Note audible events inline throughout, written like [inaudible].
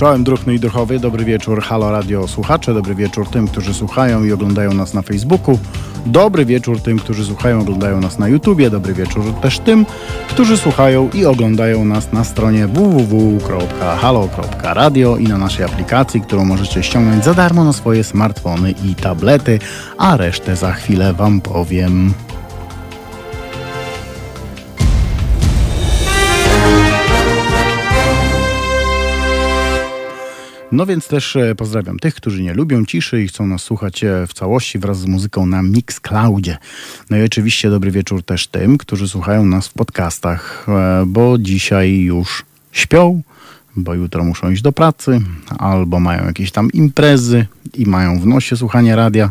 Czołem druhny i druchowy, dobry wieczór Halo Radio słuchacze, dobry wieczór tym, którzy słuchają i oglądają nas na Facebooku, dobry wieczór tym, którzy słuchają i oglądają nas na YouTubie, dobry wieczór też tym, którzy słuchają i oglądają nas na stronie www.halo.radio i na naszej aplikacji, którą możecie ściągnąć za darmo na swoje smartfony i tablety, a resztę za chwilę Wam powiem. No więc też e, pozdrawiam tych, którzy nie lubią ciszy i chcą nas słuchać e, w całości wraz z muzyką na Mixcloudzie. No i oczywiście dobry wieczór też tym, którzy słuchają nas w podcastach, e, bo dzisiaj już śpią, bo jutro muszą iść do pracy, albo mają jakieś tam imprezy i mają w nosie słuchanie radia,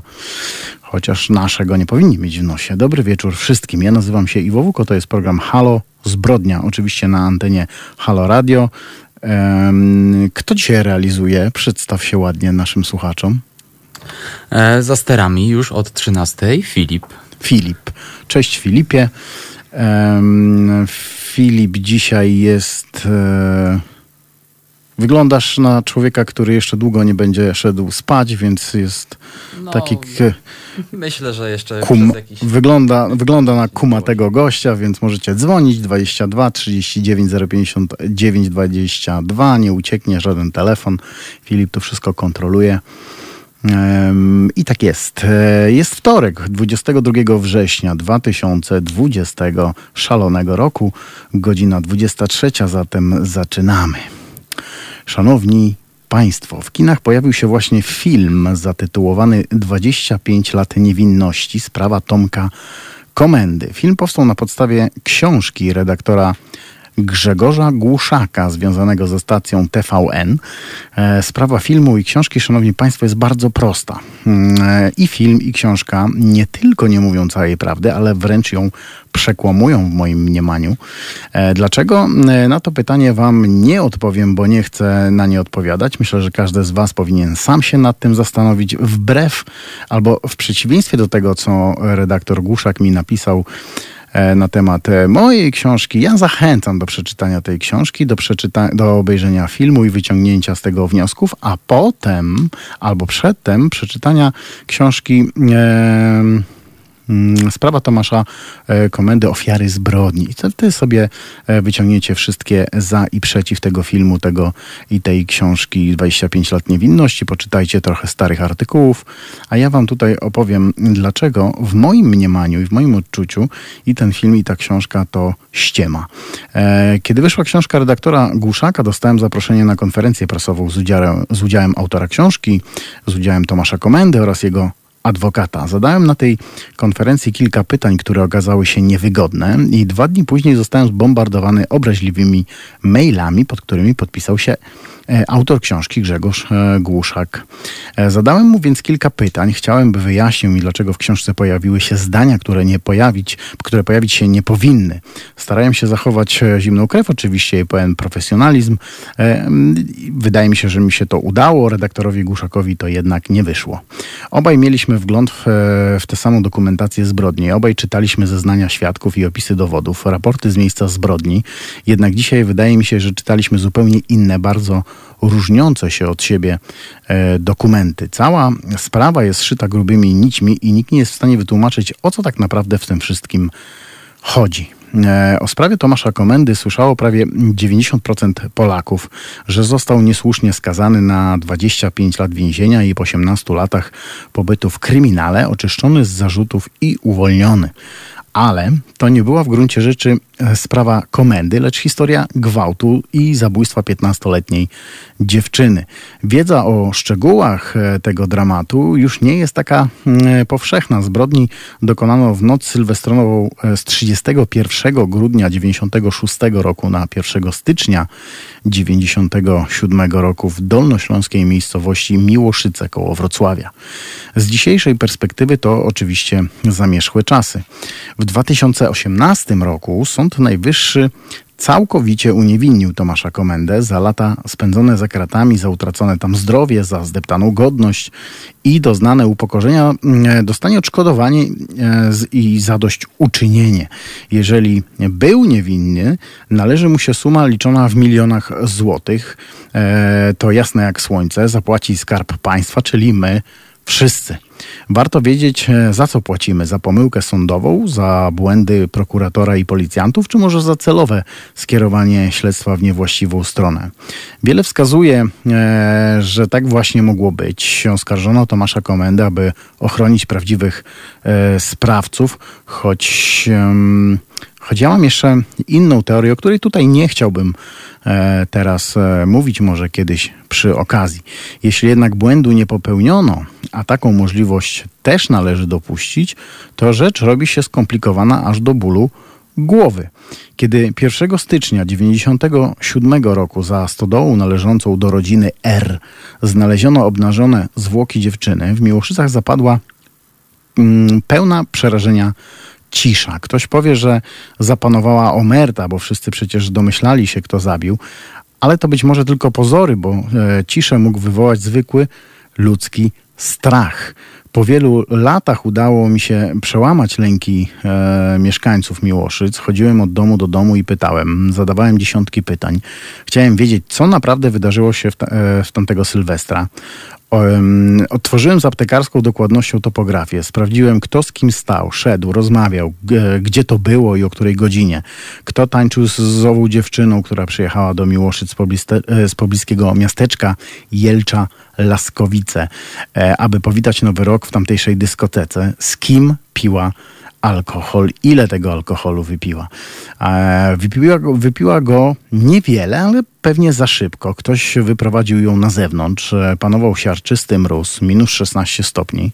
chociaż naszego nie powinni mieć w nosie. Dobry wieczór wszystkim. Ja nazywam się Iwo Wuko, to jest program Halo Zbrodnia, oczywiście na antenie Halo Radio. Kto dzisiaj realizuje? Przedstaw się ładnie naszym słuchaczom. E, za sterami już od 13 Filip. Filip. Cześć Filipie. Filip dzisiaj jest e, Wyglądasz na człowieka, który jeszcze długo nie będzie szedł spać, więc jest no, taki. Myślę, że jeszcze kum, jakiś... wygląda, wygląda na kumatego gościa, więc możecie dzwonić 22 39 059 22. Nie ucieknie żaden telefon. Filip to wszystko kontroluje. I tak jest. E, jest wtorek, 22 września 2020 szalonego roku, godzina 23, zatem zaczynamy. Szanowni Państwo, w kinach pojawił się właśnie film zatytułowany 25 lat niewinności, sprawa Tomka Komendy. Film powstał na podstawie książki redaktora Grzegorza Głuszaka, związanego ze stacją TVN. E, sprawa filmu i książki, szanowni państwo, jest bardzo prosta. Mm, e, I film, i książka nie tylko nie mówią całej prawdy, ale wręcz ją przekłamują w moim mniemaniu. E, dlaczego? Na to pytanie wam nie odpowiem, bo nie chcę na nie odpowiadać. Myślę, że każdy z was powinien sam się nad tym zastanowić, wbrew albo w przeciwieństwie do tego, co redaktor Głuszak mi napisał na temat e, mojej książki. Ja zachęcam do przeczytania tej książki, do, przeczyta- do obejrzenia filmu i wyciągnięcia z tego wniosków, a potem albo przedtem przeczytania książki. E, sprawa Tomasza e, Komendy Ofiary Zbrodni. Wtedy sobie e, wyciągniecie wszystkie za i przeciw tego filmu, tego i tej książki 25 lat niewinności. Poczytajcie trochę starych artykułów, a ja wam tutaj opowiem, dlaczego w moim mniemaniu i w moim odczuciu i ten film, i ta książka to ściema. E, kiedy wyszła książka redaktora Głuszaka, dostałem zaproszenie na konferencję prasową z udziałem, z udziałem autora książki, z udziałem Tomasza Komendy oraz jego adwokata. Zadałem na tej konferencji kilka pytań, które okazały się niewygodne i dwa dni później zostałem zbombardowany obraźliwymi mailami, pod którymi podpisał się autor książki Grzegorz e, Głuszak. E, zadałem mu więc kilka pytań. Chciałem, by wyjaśnił mi, dlaczego w książce pojawiły się zdania, które nie pojawić, które pojawić się nie powinny. Starałem się zachować zimną krew, oczywiście i pełen profesjonalizm. Wydaje mi się, że mi się to udało. Redaktorowi Głuszakowi to jednak nie wyszło. Obaj mieliśmy wgląd w, w tę samą dokumentację zbrodni. Obaj czytaliśmy zeznania świadków i opisy dowodów, raporty z miejsca zbrodni. Jednak dzisiaj wydaje mi się, że czytaliśmy zupełnie inne, bardzo różniące się od siebie e, dokumenty. Cała sprawa jest szyta grubymi nićmi i nikt nie jest w stanie wytłumaczyć, o co tak naprawdę w tym wszystkim chodzi. E, o sprawie Tomasza Komendy słyszało prawie 90% Polaków, że został niesłusznie skazany na 25 lat więzienia i po 18 latach pobytu w kryminale, oczyszczony z zarzutów i uwolniony ale to nie była w gruncie rzeczy sprawa komendy, lecz historia gwałtu i zabójstwa 15-letniej dziewczyny. Wiedza o szczegółach e, tego dramatu już nie jest taka mm, powszechna. Zbrodni dokonano w noc sylwestronową e, z 31 grudnia 96 roku na 1 stycznia 97 roku w dolnośląskiej miejscowości Miłoszyce koło Wrocławia. Z dzisiejszej perspektywy to oczywiście zamierzchłe czasy. W 2018 roku Sąd Najwyższy całkowicie uniewinnił Tomasza Komendę za lata spędzone za kratami, za utracone tam zdrowie, za zdeptaną godność i doznane upokorzenia mm, dostanie odszkodowanie e, i zadośćuczynienie. Jeżeli był niewinny, należy mu się suma liczona w milionach złotych. E, to jasne jak słońce, zapłaci skarb państwa, czyli my wszyscy. Warto wiedzieć, e, za co płacimy. Za pomyłkę sądową, za błędy prokuratora i policjantów, czy może za celowe skierowanie śledztwa w niewłaściwą stronę. Wiele wskazuje, e, że tak właśnie mogło być. Oskarżono Tomasza Komendę, aby ochronić prawdziwych e, sprawców, choć... Choć ja mam jeszcze inną teorię, o której tutaj nie chciałbym teraz mówić, może kiedyś przy okazji. Jeśli jednak błędu nie popełniono, a taką możliwość też należy dopuścić, to rzecz robi się skomplikowana aż do bólu głowy. Kiedy 1 stycznia 1997 roku za stodołą należącą do rodziny R znaleziono obnażone zwłoki dziewczyny, w Miłoszycach zapadła mm, pełna przerażenia cisza. Ktoś powie, że zapanowała omerta, bo wszyscy przecież domyślali się, kto zabił, ale to być może tylko pozory, bo e, ciszę mógł wywołać zwykły ludzki strach. Po wielu latach udało mi się przełamać lęki e, mieszkańców Miłoszyc. Chodziłem od domu do domu i pytałem, zadawałem dziesiątki pytań. Chciałem wiedzieć, co naprawdę wydarzyło się w, ta, e, w tamtego Sylwestra. Otworzyłem z aptekarską dokładnością topografię. Sprawdziłem, kto z kim stał, szedł, rozmawiał, gdzie to było i o której godzinie. Kto tańczył z ową dziewczyną, która przyjechała do Miłoszyc z, pobliste, z pobliskiego miasteczka Jelcza Laskowice, e, aby powitać nowy rok w tamtejszej dyskotece. Z kim piła alkohol, ile tego alkoholu wypiła. E, wypiła go, wypiła go niewiele, ale pewnie za szybko. Ktoś wyprowadził ją na zewnątrz, e, panował siarczysty mróz, minus 16 stopni,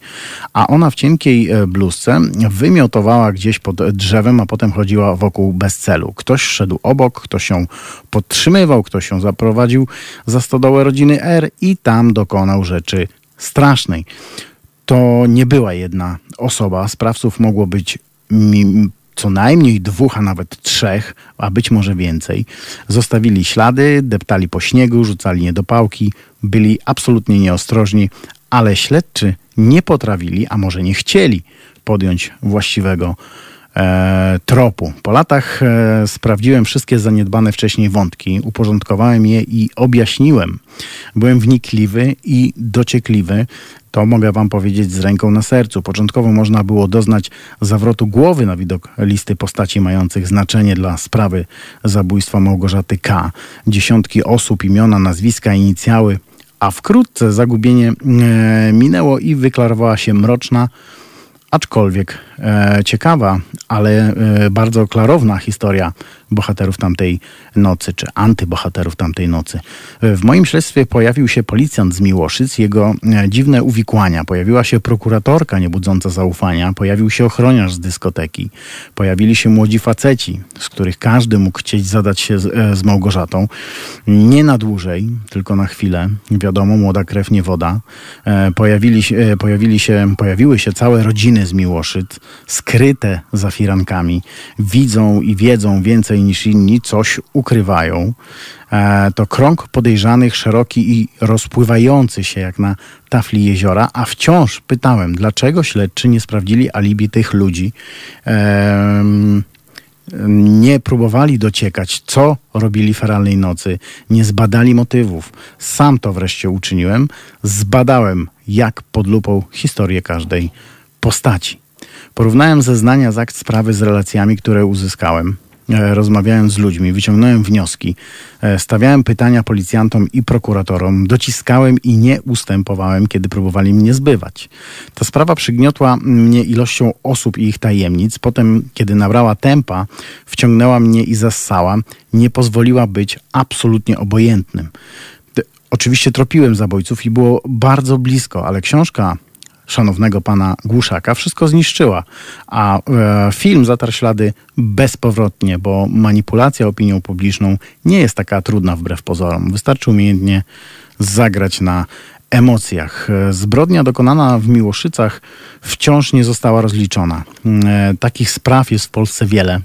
a ona w cienkiej e, bluzce wymiotowała gdzieś pod drzewem, a potem chodziła wokół bez celu. Ktoś szedł obok, ktoś ją podtrzymywał, ktoś ją zaprowadził za stodołę rodziny R i tam dokonał rzeczy strasznej to nie była jedna osoba. Sprawców mogło być co najmniej dwóch, a nawet trzech, a być może więcej. Zostawili ślady, deptali po śniegu, rzucali niedopałki, byli absolutnie nieostrożni, ale śledczy nie potrafili, a może nie chcieli podjąć właściwego tropu. Po latach e, sprawdziłem wszystkie zaniedbane wcześniej wątki, uporządkowałem je i objaśniłem. Byłem wnikliwy i dociekliwy. To mogę wam powiedzieć z ręką na sercu. Początkowo można było doznać zawrotu głowy na widok listy postaci mających znaczenie dla sprawy zabójstwa Małgorzaty K. Dziesiątki osób, imiona, nazwiska, inicjały, a wkrótce zagubienie e, minęło i wyklarowała się mroczna, aczkolwiek e, ciekawa, ale e, bardzo klarowna historia bohaterów tamtej nocy, czy antybohaterów tamtej nocy. W moim śledztwie pojawił się policjant z Miłoszyc, jego e, dziwne uwikłania. Pojawiła się prokuratorka niebudząca zaufania, pojawił się ochroniarz z dyskoteki, pojawili się młodzi faceci, z których każdy mógł chcieć zadać się z, e, z Małgorzatą. Nie na dłużej, tylko na chwilę. Wiadomo, młoda krew nie woda. E, pojawili, pojawili się, pojawiły się całe rodziny z Miłoszyc, skryte za firankami. Widzą i wiedzą więcej więcej niż inni coś ukrywają. E, to krąg podejrzanych, szeroki i rozpływający się jak na tafli jeziora, a wciąż pytałem, dlaczego śledczy nie sprawdzili alibi tych ludzi, nie próbowali dociekać, co robili feralnej nocy, nie zbadali motywów. Sam to wreszcie uczyniłem, zbadałem jak pod lupą historię każdej postaci. Porównałem zeznania z akt sprawy z relacjami, które uzyskałem. E, rozmawiałem z ludźmi, wyciągnąłem wnioski, e, stawiałem pytania policjantom i prokuratorom, dociskałem i nie ustępowałem, kiedy próbowali mnie zbywać. Ta sprawa przygniotła mnie ilością osób i ich tajemnic. Potem, kiedy nabrała tempa, wciągnęła mnie i zassała, nie pozwoliła być absolutnie obojętnym. Oczywiście tropiłem zabójców i było bardzo blisko, ale książka szanownego pana Głuszaka wszystko zniszczyła. A e, film zatarł ślady bezpowrotnie, bo manipulacja opinią publiczną nie jest taka trudna wbrew pozorom. Wystarczy umiejętnie zagrać na emocjach. Zbrodnia dokonana w Miłoszycach wciąż nie została rozliczona. E, takich spraw jest w Polsce wiele.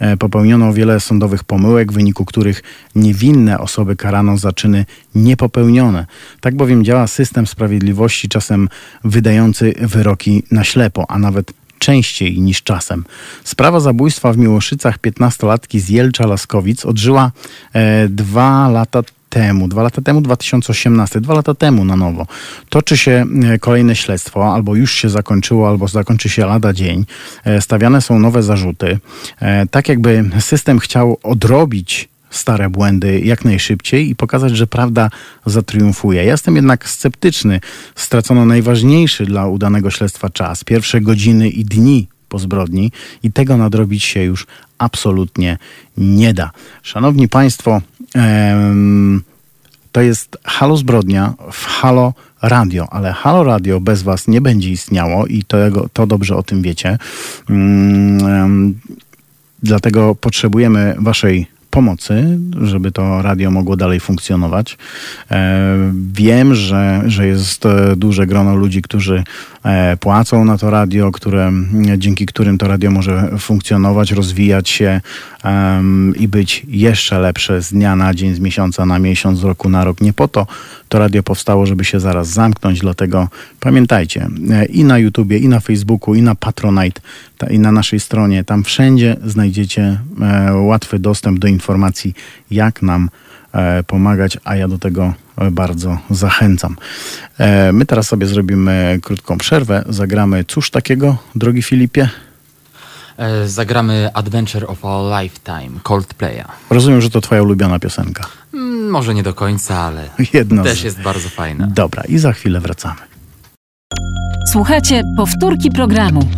E, popełniono wiele sądowych pomyłek, w wyniku których niewinne osoby karano za czyny niepopełnione. Tak bowiem działa system sprawiedliwości, czasem wydający wyroki na ślepo, a nawet częściej niż czasem. Sprawa zabójstwa w Miłoszycach 15-latki z Jelcza Laskowic odżyła e, dwa lata temu, dwa lata temu, 2018, dwa lata temu na nowo, toczy się e, kolejne śledztwo, albo już się zakończyło, albo zakończy się lada dzień. E, stawiane są nowe zarzuty. E, tak jakby system chciał odrobić stare błędy jak najszybciej i pokazać, że prawda zatriumfuje. Ja jestem jednak sceptyczny. Stracono najważniejszy dla udanego śledztwa czas, pierwsze godziny i dni po zbrodni i tego nadrobić się już absolutnie nie da. Szanowni Państwo, to jest Halo Zbrodnia w Halo Radio, ale Halo Radio bez Was nie będzie istniało i to, to dobrze o tym wiecie. Mm, dlatego potrzebujemy Waszej pomocy, żeby to radio mogło dalej funkcjonować. E, wiem, że, że jest e, duże grono ludzi, którzy płacą na to radio, które, dzięki którym to radio może funkcjonować, rozwijać się i być jeszcze lepsze z dnia na dzień, z miesiąca na miesiąc, z roku na rok. Nie po to to radio powstało, żeby się zaraz zamknąć, dlatego pamiętajcie, i na YouTubie, i na Facebooku, i na Patronite, i na naszej stronie, tam wszędzie znajdziecie łatwy dostęp do informacji jak nam e, pomagać, a ja do tego e, bardzo zachęcam. E, my teraz sobie zrobimy krótką przerwę, zagramy cóż takiego, drogi Filipie? Zagramy Adventure of a Lifetime, Coldplaya. Rozumiem, że to twoja ulubiona piosenka. Mm, może nie do końca, ale Jedno też z... jest bardzo fajna. Dobra, i za chwilę wracamy. Słuchajcie, powtórki programu.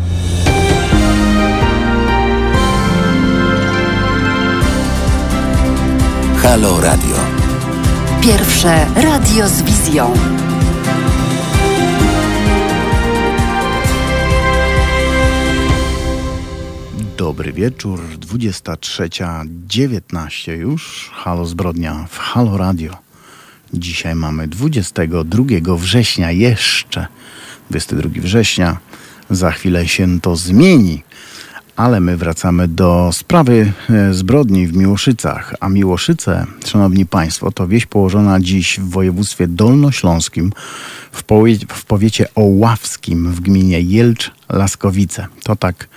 Halo Radio. Pierwsze radio z wizją. Dobry wieczór, 23.19 już. Halo Zbrodnia w Halo Radio. Dzisiaj mamy 22 września, jeszcze 22 września. Za chwilę się to zmieni. Ale my wracamy do sprawy e, zbrodni w Miłoszycach. A Miłoszyce, szanowni państwo, to wieś położona dziś w województwie dolnośląskim, w, powie w powiecie oławskim, w gminie Jelcz-Laskowice. To tak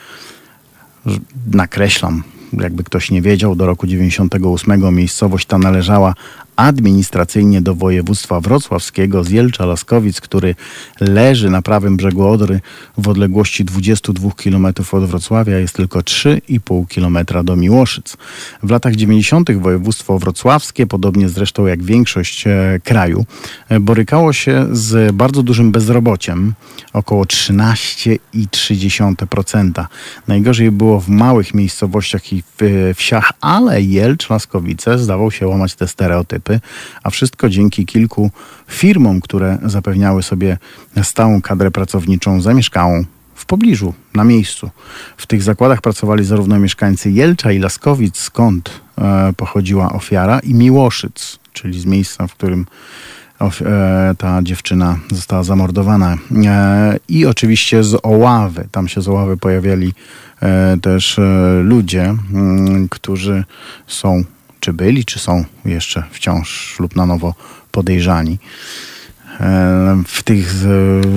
nakreślam, jakby ktoś nie wiedział, do roku 98 miejscowość ta należała administracyjnie do województwa wrocławskiego z Jelcza-Laskowic, który leży na prawym brzegu Odry w odległości 22 km od Wrocławia, jest tylko 3,5 km do Miłoszyc. W latach 90. województwo wrocławskie, podobnie zresztą jak większość e, kraju, e, borykało się z bardzo dużym bezrobociem, około 13,3%. Najgorzej było w małych miejscowościach i w e, wsiach, ale Jelcz-Laskowice zdawał się łamać te stereotypy a wszystko dzięki kilku firmom, które zapewniały sobie stałą kadrę pracowniczą zamieszkałą w pobliżu, na miejscu. W tych zakładach pracowali zarówno mieszkańcy Jelcza i Laskowic, skąd e, pochodziła ofiara, i Miłoszyc, czyli z miejsca, w którym e, ta dziewczyna została zamordowana. E, I oczywiście z Oławy. Tam się z Oławy pojawiali e, też ludzie, mm, którzy są czy byli, czy są jeszcze wciąż lub na nowo podejrzani. E, w tych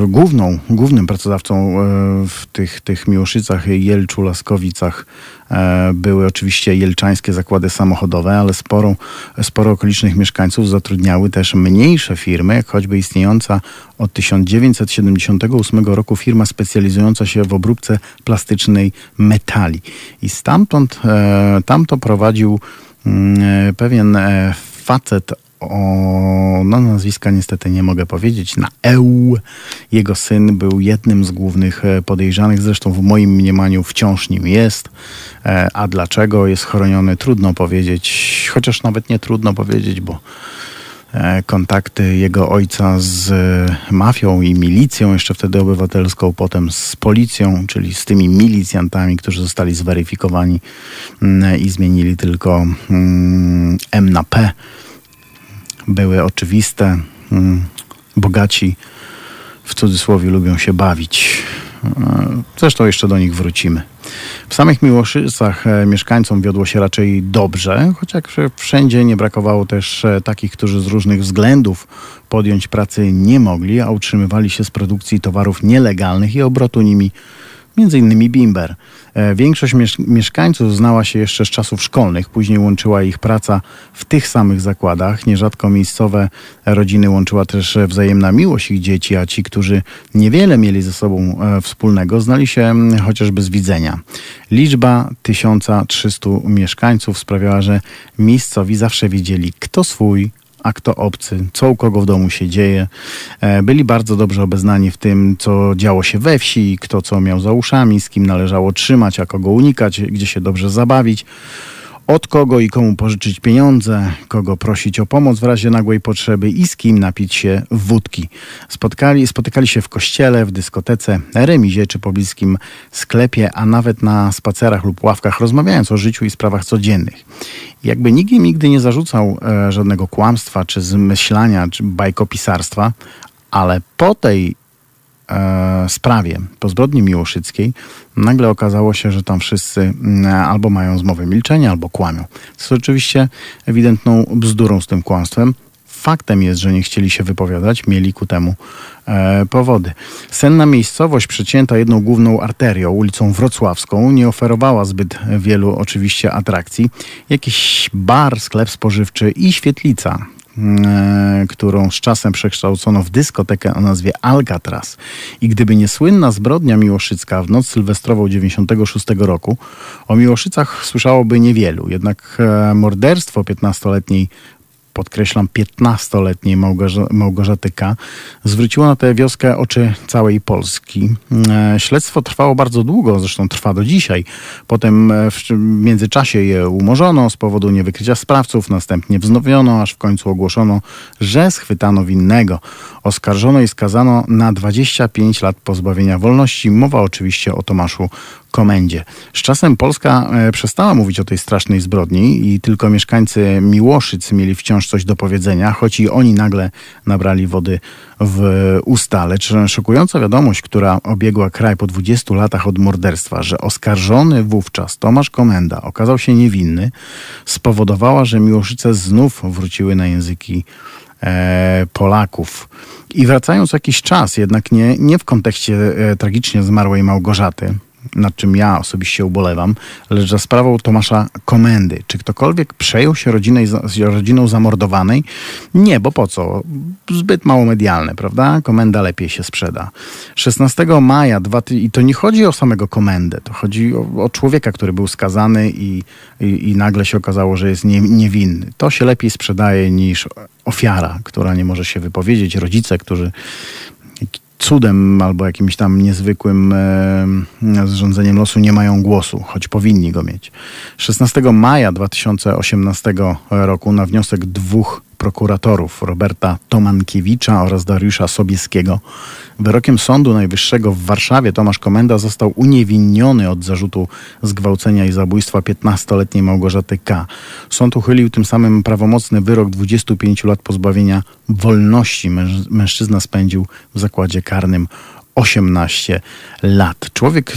główną, głównym pracodawcą e, w tych, tych Miłoszycach, Jelczu, Laskowicach e, były oczywiście jelczańskie zakłady samochodowe, ale sporo, sporo okolicznych mieszkańców zatrudniały też mniejsze firmy, jak choćby istniejąca od 1978 roku firma specjalizująca się w obróbce plastycznej metali. I stamtąd tamto prowadził e, pewien e, facet o, no nazwiska niestety nie mogę powiedzieć, na EU. Jego syn był jednym z głównych e, podejrzanych, zresztą w moim mniemaniu wciąż nim jest. A dlaczego jest chroniony, trudno powiedzieć, chociaż nawet nie trudno powiedzieć, bo E, kontakty jego ojca z mafią i milicją, jeszcze wtedy obywatelską, potem z policją, czyli z tymi milicjantami, którzy zostali zweryfikowani mm, i zmienili tylko mm, M na P, były oczywiste. Mm, bogaci w cudzysłowie lubią się bawić Zresztą jeszcze do nich wrócimy. W samych Miłoszycach e, mieszkańcom wiodło się raczej dobrze, chociaż wszędzie nie brakowało też e, takich, którzy z różnych względów podjąć pracy nie mogli, a utrzymywali się z produkcji towarów nielegalnych i obrotu nimi między innymi Bimber. E, większość mieszkańców znała się jeszcze z czasów szkolnych, później łączyła ich praca w tych samych zakładach. Nierzadko miejscowe rodziny łączyła też wzajemna miłość ich dzieci, a ci, którzy niewiele mieli ze sobą e, wspólnego, znali się chociażby z widzenia. Liczba 1300 mieszkańców sprawiała, że miejscowi zawsze wiedzieli, kto swój, a kto obcy, co u kogo w domu się dzieje. E, byli bardzo dobrze obeznani w tym, co działo się we wsi, kto co miał za uszami, z kim należało trzymać, a kogo unikać, gdzie się dobrze zabawić od kogo i komu pożyczyć pieniądze, kogo prosić o pomoc w razie nagłej potrzeby i z kim napić się wódki. Spotkali, spotykali się w kościele, w dyskotece, remizie czy pobliskim sklepie, a nawet na spacerach lub ławkach, rozmawiając o życiu i sprawach codziennych. Jakby nikt im nigdy nie zarzucał e, żadnego kłamstwa, czy zmyślania, czy bajkopisarstwa, ale po tej sprawie, po zbrodni miłoszyckiej, nagle okazało się, że tam wszyscy mm, albo mają zmowę milczenia, albo kłamią. Jest oczywiście ewidentną bzdurą z tym kłamstwem. Faktem jest, że nie chcieli się wypowiadać, mieli ku temu e, powody. Senna miejscowość, przecięta jedną główną arterią, ulicą Wrocławską, nie oferowała zbyt wielu oczywiście atrakcji. Jakiś bar, sklep spożywczy i świetlica, E, którą z czasem przekształcono w dyskotekę o nazwie Alcatraz. I gdyby nie słynna zbrodnia Miłoszycka w noc sylwestrową 96 roku, o Miłoszycach słyszałoby niewielu. Jednak e, morderstwo 15-letniej podkreślam, 15-letniej Małgorzaty K. zwróciło na tę wioskę oczy całej Polski. E, śledztwo trwało bardzo długo, zresztą trwa do dzisiaj. Potem e, w międzyczasie je umorzono z powodu niewykrycia sprawców, następnie wznowiono, aż w końcu ogłoszono, że schwytano winnego. Oskarżono i skazano na 25 lat pozbawienia wolności. Mowa oczywiście o Tomaszu komendzie. Z czasem Polska e, przestała mówić o tej strasznej zbrodni i tylko mieszkańcy Miłoszyc mieli wciąż coś do powiedzenia, choć i oni nagle nabrali wody w usta. Lecz szokująca wiadomość, która obiegła kraj po 20 latach od morderstwa, że oskarżony wówczas Tomasz Komenda okazał się niewinny, spowodowała, że Miłoszyce znów wróciły na języki e, Polaków. I wracając jakiś czas, jednak nie, nie w kontekście e, tragicznie zmarłej Małgorzaty, nad czym ja osobiście ubolewam, lecz za sprawą Tomasza Komendy. Czy ktokolwiek przejął się rodzinej, rodziną zamordowanej? Nie, bo po co? Zbyt mało medialne, prawda? Komenda lepiej się sprzeda. 16 maja, dwa, i to nie chodzi o samego Komendę, to chodzi o, o człowieka, który był skazany i, i, i, nagle się okazało, że jest nie, niewinny. To się lepiej sprzedaje niż ofiara, która nie może się wypowiedzieć, rodzice, którzy cudem albo jakimś tam niezwykłym e, zrządzeniem losu nie mają głosu, choć powinni go mieć. 16 maja 2018 roku na wniosek dwóch prokuratorów Roberta Tomankiewicza oraz Dariusza Sobieskiego. Wyrokiem Sądu Najwyższego w Warszawie Tomasz Komenda został uniewinniony od zarzutu zgwałcenia i zabójstwa 15-letniej Małgorzaty K. Sąd uchylił tym samym prawomocny wyrok 25 lat pozbawienia wolności. Mężczyzna spędził w zakładzie karnym 18 lat. Człowiek,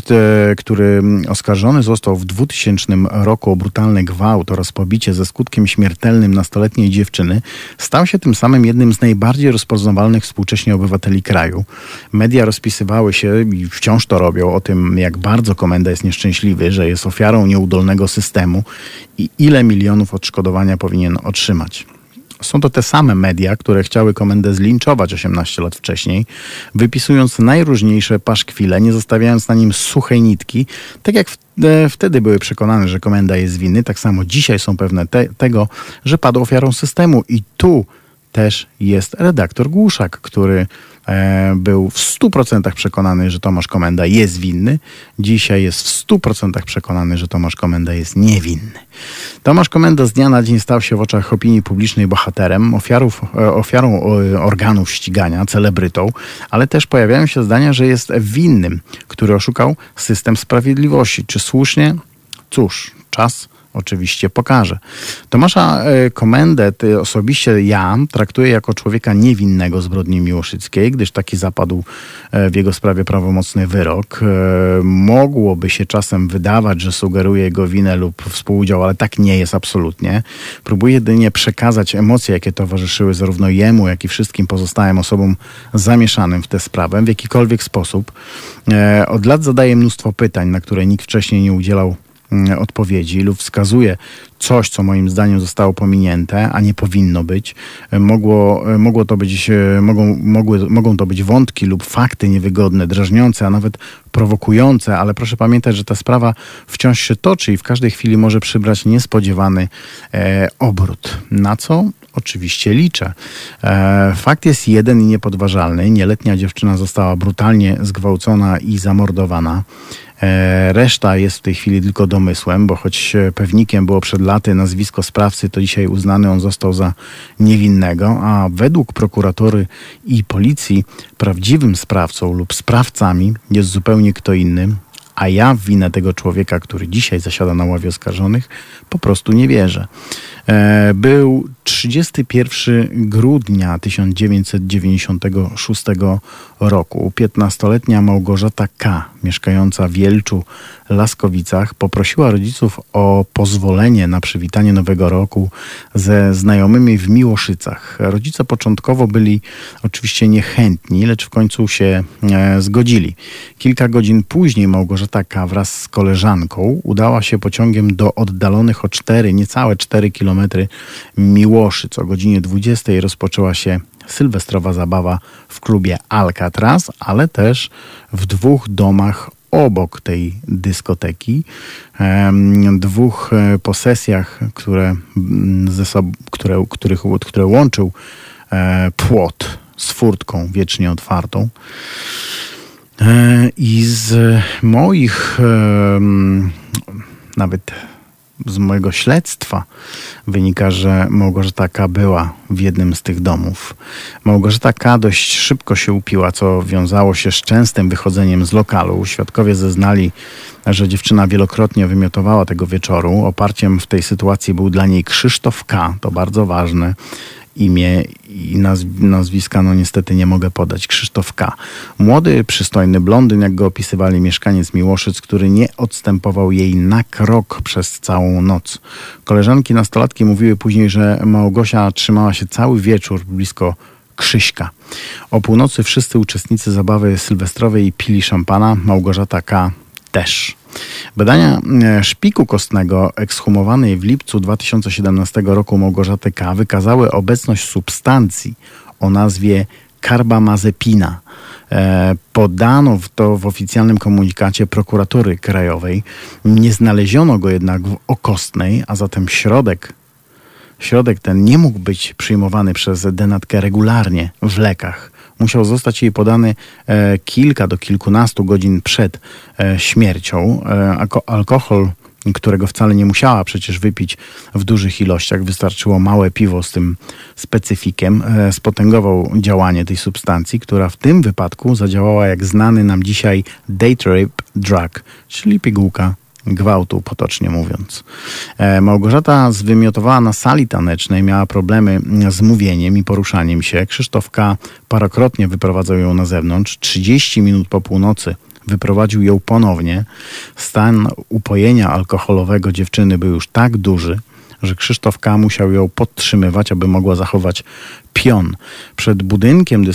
który oskarżony został w 2000 roku o brutalny gwałt oraz pobicie ze skutkiem śmiertelnym nastoletniej dziewczyny, stał się tym samym jednym z najbardziej rozpoznawalnych współcześnie obywateli kraju. Media rozpisywały się i wciąż to robią o tym, jak bardzo komenda jest nieszczęśliwy, że jest ofiarą nieudolnego systemu i ile milionów odszkodowania powinien otrzymać. Są to te same media, które chciały komendę zlinczować 18 lat wcześniej, wypisując najróżniejsze paszkwile, nie zostawiając na nim suchej nitki, tak jak e, wtedy były przekonane, że komenda jest winny, tak samo dzisiaj są pewne te, tego, że padł ofiarą systemu. I tu też jest redaktor Głuszak, który był w 100% przekonany, że Tomasz Komenda jest winny. Dzisiaj jest w 100% przekonany, że Tomasz Komenda jest niewinny. Tomasz Komenda z dnia na dzień stał się w oczach opinii publicznej bohaterem, ofiarów, e, ofiarą organów ścigania, celebrytą, ale też pojawiają się zdania, że jest winnym, który oszukał system sprawiedliwości. Czy słusznie? Cóż, czas oczywiście pokaże. Tomasza e, Komendę osobiście ja traktuję jako człowieka niewinnego zbrodni miłoszyckiej, gdyż taki zapadł e, w jego sprawie prawomocny wyrok. E, mogłoby się czasem wydawać, że sugeruje jego winę lub współudział, ale tak nie jest absolutnie. Próbuję jedynie przekazać emocje, jakie towarzyszyły zarówno jemu, jak i wszystkim pozostałym osobom zamieszanym w tę sprawę w jakikolwiek sposób. Od lat zadaję mnóstwo pytań, na które nikt wcześniej nie udzielał odpowiedzi lub wskazuje coś, co moim zdaniem zostało pominięte, a nie powinno być. Mogło, mogło to być, mogą, mogły, mogą to być wątki lub fakty niewygodne, drażniące, a nawet prowokujące, ale proszę pamiętać, że ta sprawa wciąż się toczy i w każdej chwili może przybrać niespodziewany e, obrót. Na co oczywiście liczę. E, fakt jest jeden i niepodważalny. Nieletnia dziewczyna została brutalnie zgwałcona i zamordowana. E, reszta jest w tej chwili tylko domysłem, bo choć pewnikiem było przed laty nazwisko sprawcy, to dzisiaj uznany on został za niewinnego, a według prokuratury i policji prawdziwym sprawcą lub sprawcami jest zupełnie kto inny, a ja w winę tego człowieka, który dzisiaj zasiada na ławie oskarżonych, po prostu nie wierzę. E, był 31 grudnia 1996 roku. 15-letnia Małgorzata K., mieszkająca w Jelczu, Laskowicach, poprosiła rodziców o pozwolenie na przywitanie Nowego Roku ze znajomymi w Miłoszycach. Rodzice początkowo byli oczywiście niechętni, lecz w końcu się e, zgodzili. Kilka godzin później Małgorzata K. wraz z koleżanką udała się pociągiem do oddalonych o 4, niecałe 4 kilometry Miłoszyc. O godzinie 20 rozpoczęła się sylwestrowa zabawa w klubie Alcatraz, ale też w dwóch domach obok tej dyskoteki, dwóch e, posesjach, które, mm, ze sobą, które, których, które łączył e, płot z furtką wiecznie otwartą. E, I z moich nawet z mojego śledztwa wynika, że Małgorzata K. była w jednym z tych domów. Małgorzata K. dość szybko się upiła, co wiązało się z częstym wychodzeniem z lokalu. Świadkowie zeznali, że dziewczyna wielokrotnie wymiotowała tego wieczoru. Oparciem w tej sytuacji był dla niej Krzysztof K., to bardzo ważne imię i nazwiska, no niestety nie mogę podać. Krzysztof K. Młody, przystojny blondyn, jak go opisywali mieszkaniec Miłoszyc, który nie odstępował jej na krok przez całą noc. Koleżanki nastolatki mówiły później, że Małgosia trzymała się cały wieczór blisko Krzyśka. O północy wszyscy uczestnicy zabawy sylwestrowej pili szampana, Małgorzata K. też. Badania e, szpiku kostnego ekshumowanej w lipcu 2017 roku Małgorzaty K. wykazały obecność substancji o nazwie karbamazepina. E, podano to w oficjalnym komunikacie prokuratury krajowej. Nie znaleziono go jednak w okostnej, a zatem środek Środek ten nie mógł być przyjmowany przez denatkę regularnie w lekach musiał zostać jej podany e, kilka do kilkunastu godzin przed e, śmiercią. E, alkohol którego wcale nie musiała przecież wypić w dużych ilościach, wystarczyło małe piwo z tym specyfikiem, spotęgował działanie tej substancji, która w tym wypadku zadziałała jak znany nam dzisiaj date rape drug, czyli pigułka gwałtu, potocznie mówiąc. E, Małgorzata zwymiotowała na sali tanecznej, miała problemy z mówieniem i poruszaniem się. Krzysztof K. parokrotnie wyprowadzał ją na zewnątrz. 30 minut po północy wyprowadził ją ponownie. Stan upojenia alkoholowego dziewczyny był już tak duży, że Krzysztof K. musiał ją podtrzymywać, aby mogła zachować pion. Przed budynkiem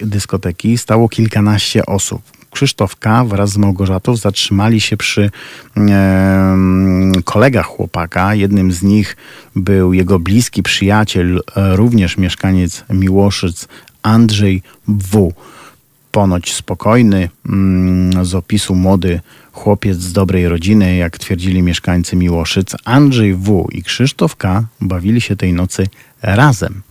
dyskoteki stało kilkanaście osób. Krzysztof K. wraz z Małgorzatą zatrzymali się przy e, kolegach chłopaka. Jednym z nich był jego bliski przyjaciel, również mieszkaniec Miłoszyc, Andrzej W. Ponoć spokojny, mm, z opisu młody chłopiec z dobrej rodziny, jak twierdzili mieszkańcy Miłoszyc. Andrzej W. i Krzysztof K. bawili się tej nocy razem.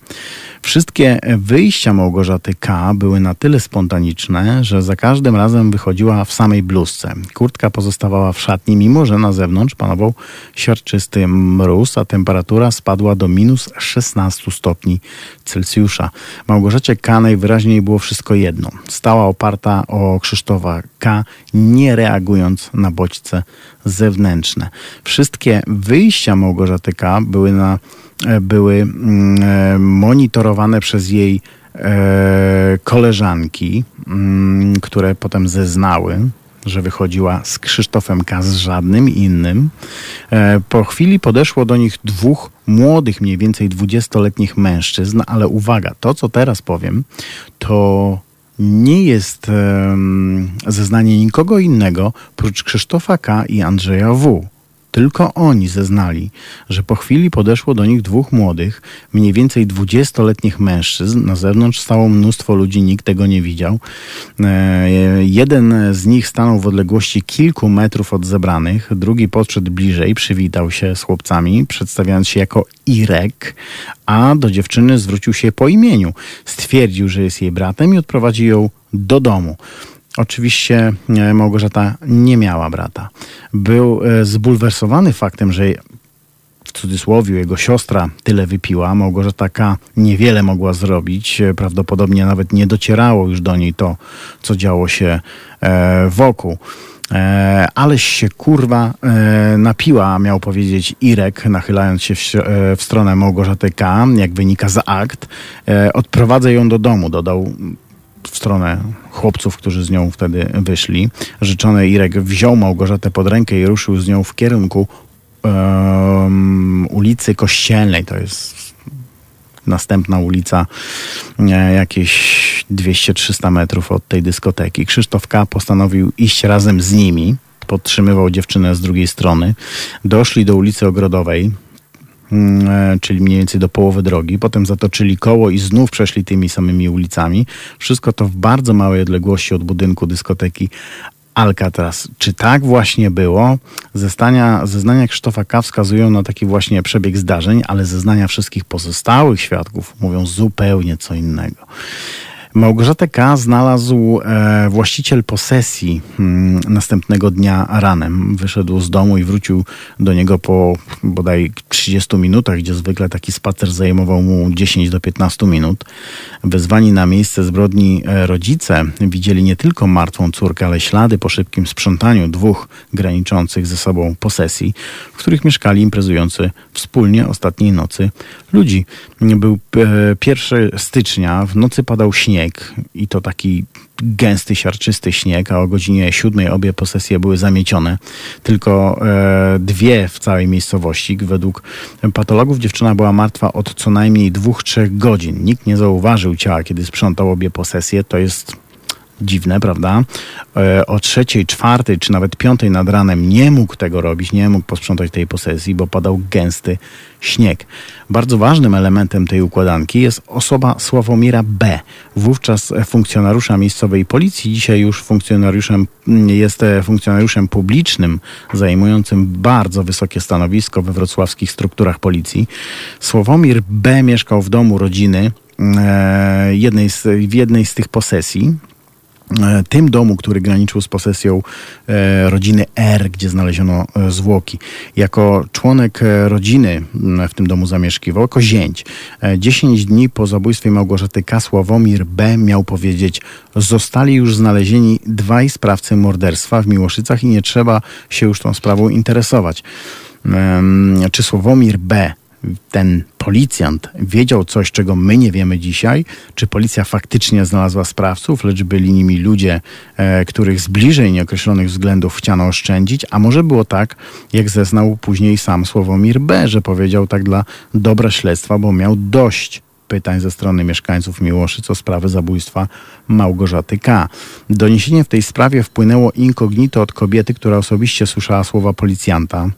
Wszystkie wyjścia Małgorzaty K. były na tyle spontaniczne, że za każdym razem wychodziła w samej bluzce. Kurtka pozostawała w szatni, mimo że na zewnątrz panował siarczysty mróz, a temperatura spadła do minus 16 stopni Celsjusza. Małgorzacie K. najwyraźniej było wszystko jedno. Stała oparta o Krzysztofa K., nie reagując na bodźce zewnętrzne. Wszystkie wyjścia Małgorzaty K. były na E, były mm, e, monitorowane przez jej e, koleżanki, mm, które potem zeznały, że wychodziła z Krzysztofem K. z żadnym innym. Po chwili podeszło do nich dwóch młodych, mniej więcej dwudziestoletnich mężczyzn, ale uwaga, to co teraz powiem, to nie jest zeznanie nikogo innego prócz Krzysztofa K. i Andrzeja W. Tylko oni zeznali, że po chwili podeszło do nich dwóch młodych, mniej więcej dwudziestoletnich mężczyzn. Na zewnątrz stało mnóstwo ludzi, nikt tego nie widział. E, jeden z nich stanął w odległości kilku metrów od zebranych, drugi podszedł bliżej, przywitał się z chłopcami, przedstawiając się jako Irek, a do dziewczyny zwrócił się po imieniu. Stwierdził, że jest jej bratem i odprowadził ją do domu. Oczywiście e, Małgorzata nie miała brata. Był e, zbulwersowany faktem, że w cudzysłowie jego siostra tyle wypiła. Małgorzata K. niewiele mogła zrobić. E, prawdopodobnie nawet nie docierało już do niej to, co działo się wokół. E, aleś się kurwa e, napiła, miał powiedzieć Irek, nachylając się w, w stronę Małgorzaty K., jak wynika z akt. E, odprowadzę ją do domu, dodał w stronę chłopców, którzy z nią wtedy wyszli. Życzony Irek wziął Małgorzatę pod rękę i ruszył z nią w kierunku um, ulicy Kościelnej. To jest następna ulica, e, jakieś 200-300 metrów od tej dyskoteki. Krzysztof K. postanowił iść razem z nimi. Podtrzymywał dziewczynę z drugiej strony. Doszli do ulicy Ogrodowej. Mm, e, czyli mniej więcej do połowy drogi. Potem zatoczyli koło i znów przeszli tymi samymi ulicami. Wszystko to w bardzo małej odległości od budynku dyskoteki Alcatraz. Czy tak właśnie było? Zestania, zeznania Krzysztofa K. wskazują na taki właśnie przebieg zdarzeń, ale zeznania wszystkich pozostałych świadków mówią zupełnie co innego. Małgorzatę K. znalazł e, właściciel posesji m, mm, następnego dnia ranem. Wyszedł z domu i wrócił do niego po bodaj 30 minutach, gdzie zwykle taki spacer zajmował mu 10 do 15 minut. Wezwani na miejsce zbrodni e, rodzice widzieli nie tylko martwą córkę, ale ślady po szybkim sprzątaniu dwóch graniczących ze sobą posesji, w których mieszkali imprezujący wspólnie ostatniej nocy ludzi. Był e, 1 stycznia, w nocy padał śnieg i to taki gęsty, siarczysty śnieg, a o godzinie siódmej obie posesje były zamiecione. Tylko e, dwie w całej miejscowości. Według patologów dziewczyna była martwa od co najmniej dwóch, trzech godzin. Nikt nie zauważył ciała, kiedy sprzątał obie posesje. To jest dziwne, prawda? E, o trzeciej, czwartej czy nawet piątej nad ranem nie mógł tego robić, nie mógł posprzątać tej posesji, bo padał gęsty śnieg. Bardzo ważnym elementem tej układanki jest osoba Sławomira B. Wówczas funkcjonariusza miejscowej policji, dzisiaj już funkcjonariuszem, jest funkcjonariuszem publicznym, zajmującym bardzo wysokie stanowisko we wrocławskich strukturach policji. Sławomir B. mieszkał w domu rodziny e, jednej z, w jednej z tych posesji. E, tym domu, który graniczył z posesją e, rodziny R, gdzie znaleziono e, zwłoki. Jako członek rodziny w tym domu zamieszkiwał, jako zięć. 10 dni po zabójstwie Małgorzaty K. Sławomir B. miał powiedzieć, zostali już znalezieni dwaj sprawcy morderstwa w Miłoszycach i nie trzeba się już tą sprawą interesować. Czy Sławomir B ten policjant wiedział coś, czego my nie wiemy dzisiaj, czy policja faktycznie znalazła sprawców, lecz byli nimi ludzie, e, których z bliżej nieokreślonych względów chciano oszczędzić, a może było tak, jak zeznał później sam Sławomir B., że powiedział tak dla dobra śledztwa, bo miał dość pytań ze strony mieszkańców Miłoszyc o sprawę zabójstwa Małgorzaty K. Doniesienie w tej sprawie wpłynęło incognito od kobiety, która osobiście słyszała słowa policjanta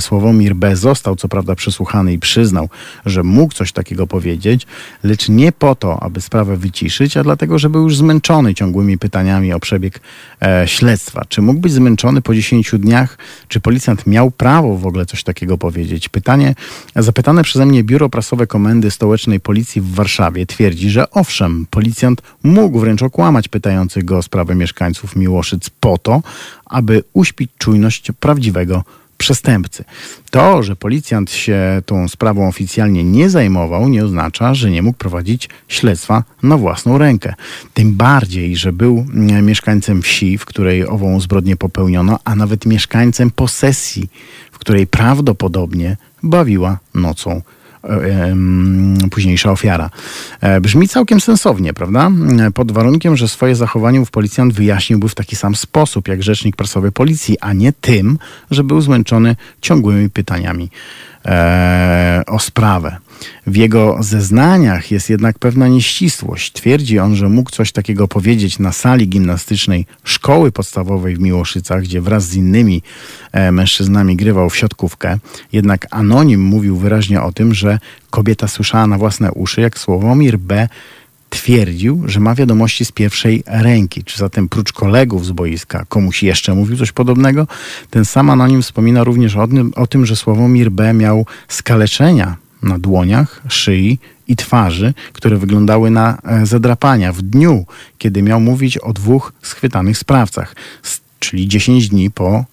Sławomir B. został co prawda przesłuchany i przyznał, że mógł coś takiego powiedzieć, lecz nie po to, aby sprawę wyciszyć, a dlatego, że był już zmęczony ciągłymi pytaniami o przebieg e, śledztwa. Czy mógł być zmęczony po 10 dniach? Czy policjant miał prawo w ogóle coś takiego powiedzieć? Pytanie zapytane przeze mnie Biuro Prasowe Komendy Stołecznej Policji w Warszawie twierdzi, że owszem, policjant mógł wręcz okłamać pytających go o sprawę mieszkańców Miłoszyc po to, aby uśpić czujność prawdziwego przestępcy. To, że policjant się tą sprawą oficjalnie nie zajmował, nie oznacza, że nie mógł prowadzić śledztwa na własną rękę. Tym bardziej, że był mm, mieszkańcem wsi, w której ową zbrodnię popełniono, a nawet mieszkańcem posesji, w której prawdopodobnie bawiła nocą późniejsza ofiara. E, brzmi całkiem sensownie, prawda? E, pod warunkiem, że swoje zachowanie ów policjant wyjaśniłby w taki sam sposób, jak rzecznik prasowy policji, a nie tym, że był zmęczony ciągłymi pytaniami e, o sprawę. W jego zeznaniach jest jednak pewna nieścisłość. Twierdzi on, że mógł coś takiego powiedzieć na sali gimnastycznej szkoły podstawowej w Miłoszycach, gdzie wraz z innymi e, mężczyznami grywał w siatkówkę. Jednak anonim mówił wyraźnie o tym, że kobieta słyszała na własne uszy, jak Słowomir B twierdził, że ma wiadomości z pierwszej ręki. Czy zatem prócz kolegów z boiska komuś jeszcze mówił coś podobnego? Ten sam anonim wspomina również o tym, o tym że Sławomir B. miał skaleczenia na dłoniach, szyi i twarzy, które wyglądały na e, zadrapania w dniu, kiedy miał mówić o dwóch schwytanych sprawcach, czyli 10 dni po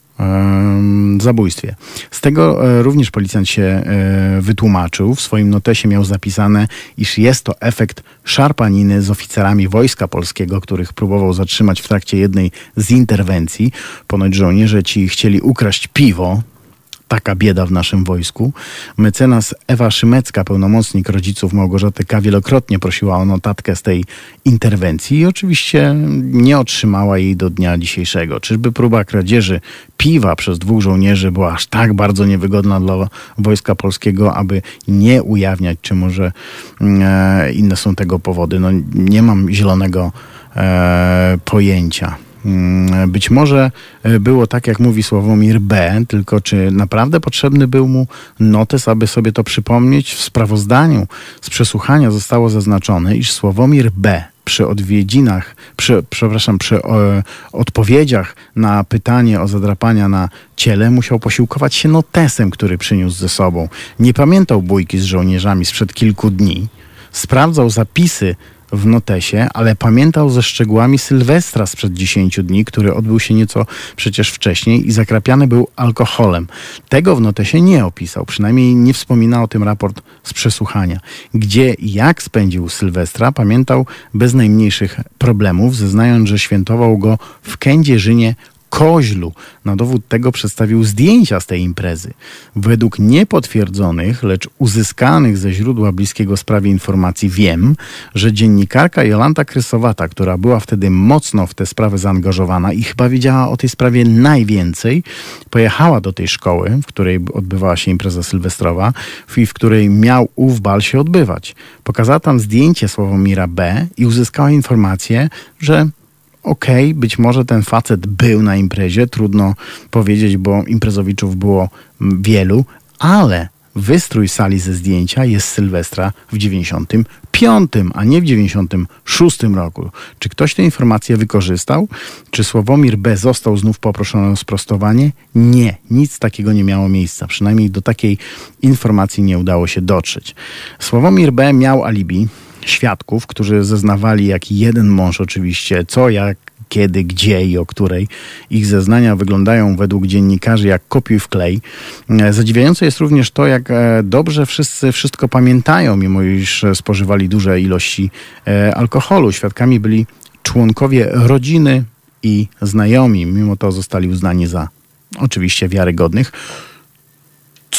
zabójstwie. Z tego e, również policjant się e, wytłumaczył. W swoim notesie miał zapisane, iż jest to efekt szarpaniny z oficerami Wojska Polskiego, których próbował zatrzymać w trakcie jednej z interwencji. Ponoć żołnierze ci chcieli ukraść piwo, taka bieda w naszym wojsku. Mecenas Ewa Szymecka, pełnomocnik rodziców Małgorzaty K. wielokrotnie prosiła o notatkę z tej interwencji i oczywiście nie otrzymała jej do dnia dzisiejszego. Czyżby próba kradzieży piwa przez dwóch żołnierzy była aż tak bardzo niewygodna dla Wojska Polskiego, aby nie ujawniać, czy może mm, e, inne są tego powody. No, nie mam zielonego e, pojęcia. Mm, być może e, było tak, jak mówi Sławomir B., tylko czy naprawdę potrzebny był mu notes, aby sobie to przypomnieć? W sprawozdaniu z przesłuchania zostało zaznaczone, iż Sławomir B. przy odwiedzinach, przy, przepraszam, przy o, odpowiedziach na pytanie o zadrapania na ciele musiał posiłkować się notesem, który przyniósł ze sobą. Nie pamiętał bójki z żołnierzami sprzed kilku dni. Sprawdzał zapisy w notesie, ale pamiętał ze szczegółami Sylwestra sprzed 10 dni, który odbył się nieco przecież wcześniej i zakrapiany był alkoholem. Tego w notesie nie opisał, przynajmniej nie wspomina o tym raport z przesłuchania. Gdzie i jak spędził Sylwestra, pamiętał bez najmniejszych problemów, zeznając, że świętował go w Kędzierzynie Koźlu. Na dowód tego przedstawił zdjęcia z tej imprezy. Według niepotwierdzonych, lecz uzyskanych ze źródła bliskiego sprawie informacji wiem, że dziennikarka Jolanta Krysowata, która była wtedy mocno w tę sprawę zaangażowana i chyba wiedziała o tej sprawie najwięcej, pojechała do tej szkoły, w której odbywała się impreza sylwestrowa i w której miał ów bal się odbywać. Pokazała tam zdjęcie Sławomira B. i uzyskała informację, że okej, okay, być może ten facet był na imprezie, trudno powiedzieć, bo imprezowiczów było wielu, ale wystrój sali ze zdjęcia jest Sylwestra w 95, a nie w 96 roku. Czy ktoś tę informację wykorzystał? Czy Sławomir B. został znów poproszony o sprostowanie? Nie, nic takiego nie miało miejsca. Przynajmniej do takiej informacji nie udało się dotrzeć. Sławomir B. miał alibi, świadków, którzy zeznawali jak jeden mąż oczywiście, co, jak, kiedy, gdzie i o której. Ich zeznania wyglądają według dziennikarzy jak kopiuj w klej. E, zadziwiające jest również to, jak e, dobrze wszyscy wszystko pamiętają, mimo iż spożywali duże ilości e, alkoholu. Świadkami byli członkowie rodziny i znajomi. Mimo to zostali uznani za oczywiście wiarygodnych.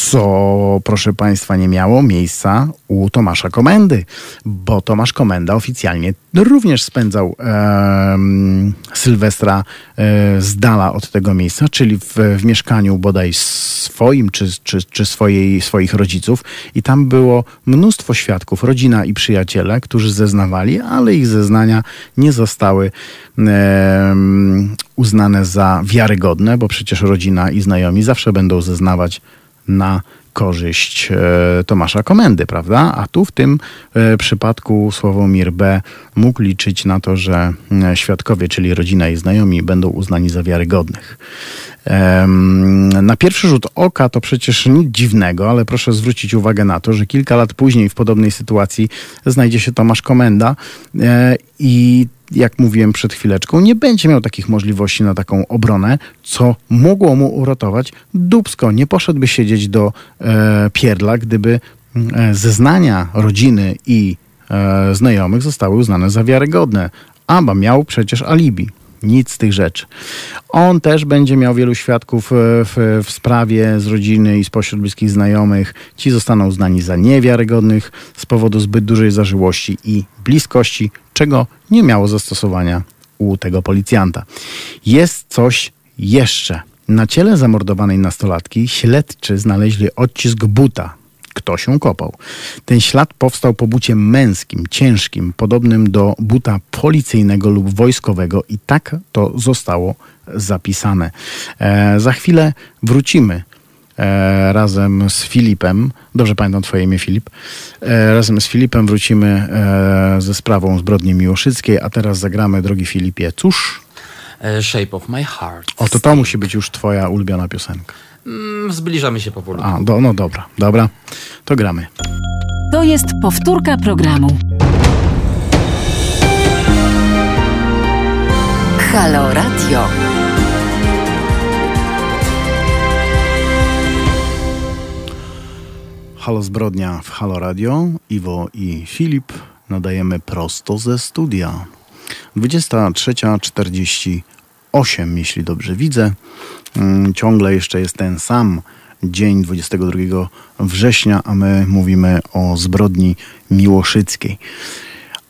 Co, proszę Państwa, nie miało miejsca u Tomasza Komendy, bo Tomasz Komenda oficjalnie również spędzał e, Sylwestra e, z dala od tego miejsca, czyli w, w mieszkaniu bodaj swoim czy, czy, czy swojej, swoich rodziców. I tam było mnóstwo świadków, rodzina i przyjaciele, którzy zeznawali, ale ich zeznania nie zostały e, uznane za wiarygodne, bo przecież rodzina i znajomi zawsze będą zeznawać na korzyść e, Tomasza Komendy, prawda? A tu w tym e, przypadku Sławomir B. mógł liczyć na to, że e, świadkowie, czyli rodzina i znajomi, będą uznani za wiarygodnych. Na pierwszy rzut oka to przecież nic dziwnego, ale proszę zwrócić uwagę na to, że kilka lat później w podobnej sytuacji znajdzie się Tomasz Komenda i jak mówiłem przed chwileczką, nie będzie miał takich możliwości na taką obronę, co mogło mu uratować Dubsko. Nie poszedłby siedzieć do e, Pierla, gdyby e, zeznania rodziny i e, znajomych zostały uznane za wiarygodne. Aba miał przecież alibi. Nic z tych rzeczy. On też będzie miał wielu świadków e, w, w, sprawie z rodziny i spośród bliskich znajomych. Ci zostaną uznani za niewiarygodnych z powodu zbyt dużej zażyłości i bliskości, czego nie miało zastosowania u tego policjanta. Jest coś jeszcze. Na ciele zamordowanej nastolatki śledczy znaleźli odcisk buta, kto się kopał. Ten ślad powstał po bucie męskim, ciężkim, podobnym do buta policyjnego lub wojskowego i tak to zostało zapisane. E, za chwilę wrócimy e, razem z Filipem. Dobrze pamiętam twoje imię, Filip. E, razem z Filipem wrócimy e, ze sprawą zbrodni miłoszyckiej, a teraz zagramy, drogi Filipie, cóż? E, Shape of my heart. O, to to musi być już twoja ulubiona piosenka. Mm, zbliżamy się powoli. A, do, no dobra, dobra. To gramy. To jest powtórka programu. Halo Radio. Halo Zbrodnia w Halo Radio. Iwo i Filip nadajemy prosto ze studia. 23.48, jeśli dobrze widzę. Mm, ciągle jeszcze jest ten sam dzień 22 września, a my mówimy o zbrodni miłoszyckiej.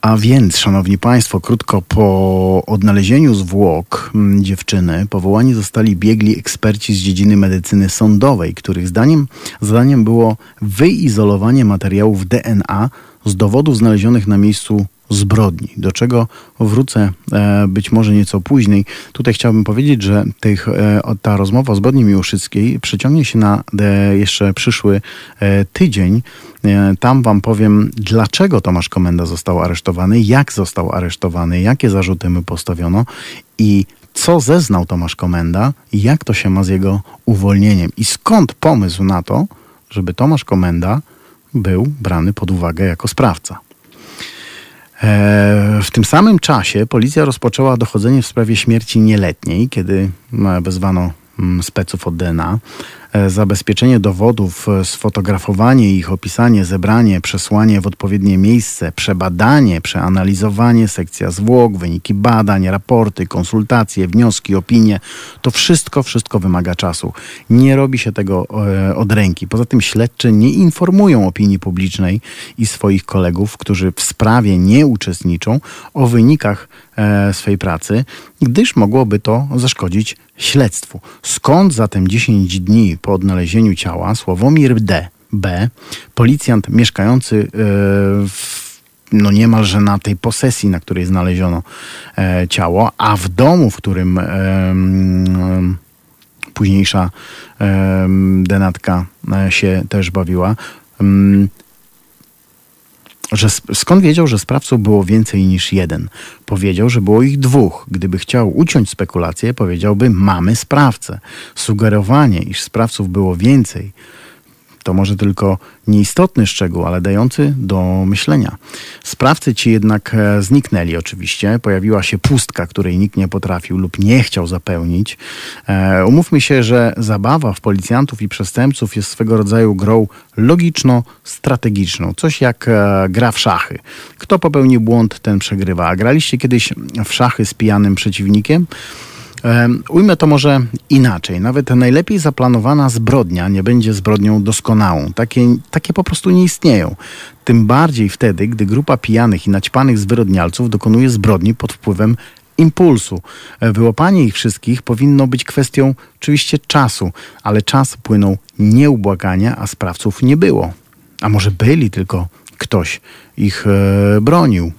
A więc, szanowni państwo, krótko po odnalezieniu zwłok mm, dziewczyny powołani zostali biegli eksperci z dziedziny medycyny sądowej, których zdaniem zadaniem było wyizolowanie materiałów DNA z dowodów znalezionych na miejscu zbrodni, do czego wrócę e, być może nieco później. Tutaj chciałbym powiedzieć, że tych, e, ta rozmowa o zbrodni miłoszyckiej przeciągnie się na e, jeszcze przyszły tydzień. Tam wam powiem, dlaczego Tomasz Komenda został aresztowany, jak został aresztowany, jakie zarzuty mu postawiono i co zeznał Tomasz Komenda i jak to się ma z jego uwolnieniem i skąd pomysł na to, żeby Tomasz Komenda był brany pod uwagę jako sprawca. E, w tym samym czasie policja rozpoczęła dochodzenie w sprawie śmierci nieletniej, kiedy wezwano mm, speców od DNA. E, zabezpieczenie dowodów, e, sfotografowanie ich, opisanie, zebranie, przesłanie w odpowiednie miejsce, przebadanie, przeanalizowanie, sekcja zwłok, wyniki badań, raporty, konsultacje, wnioski, opinie. To wszystko, wszystko wymaga czasu. Nie robi się tego e, od ręki. Poza tym śledczy nie informują opinii publicznej i swoich kolegów, którzy w sprawie nie uczestniczą, o wynikach swej pracy, gdyż mogłoby to zaszkodzić śledztwu. Skąd zatem 10 dni po odnalezieniu ciała Sławomir D. B., policjant mieszkający e, w no niemalże na tej posesji, na której znaleziono e, ciało, a w domu, w którym e, późniejsza denatka się też bawiła, że skąd wiedział, że sprawców było więcej niż jeden? Powiedział, że było ich dwóch. Gdyby chciał uciąć spekulację, powiedziałby: Mamy sprawcę. Sugerowanie, iż sprawców było więcej, to może tylko nieistotny szczegół, ale dający do myślenia. Sprawcy ci jednak e, zniknęli oczywiście. Pojawiła się pustka, której nikt nie potrafił lub nie chciał zapełnić. E, umówmy się, że zabawa w policjantów i przestępców jest swego rodzaju grą logiczno-strategiczną. Coś jak e, gra w szachy. Kto popełni błąd, ten przegrywa. A graliście kiedyś w szachy z pijanym przeciwnikiem? Ujmę to może inaczej. Nawet najlepiej zaplanowana zbrodnia nie będzie zbrodnią doskonałą. Takie, takie po prostu nie istnieją. Tym bardziej wtedy, gdy grupa pijanych i naćpanych zwyrodnialców dokonuje zbrodni pod wpływem impulsu. E, wyłapanie ich wszystkich powinno być kwestią oczywiście czasu, ale czas płynął nieubłagania, a sprawców nie było. A może byli, tylko ktoś ich e, bronił.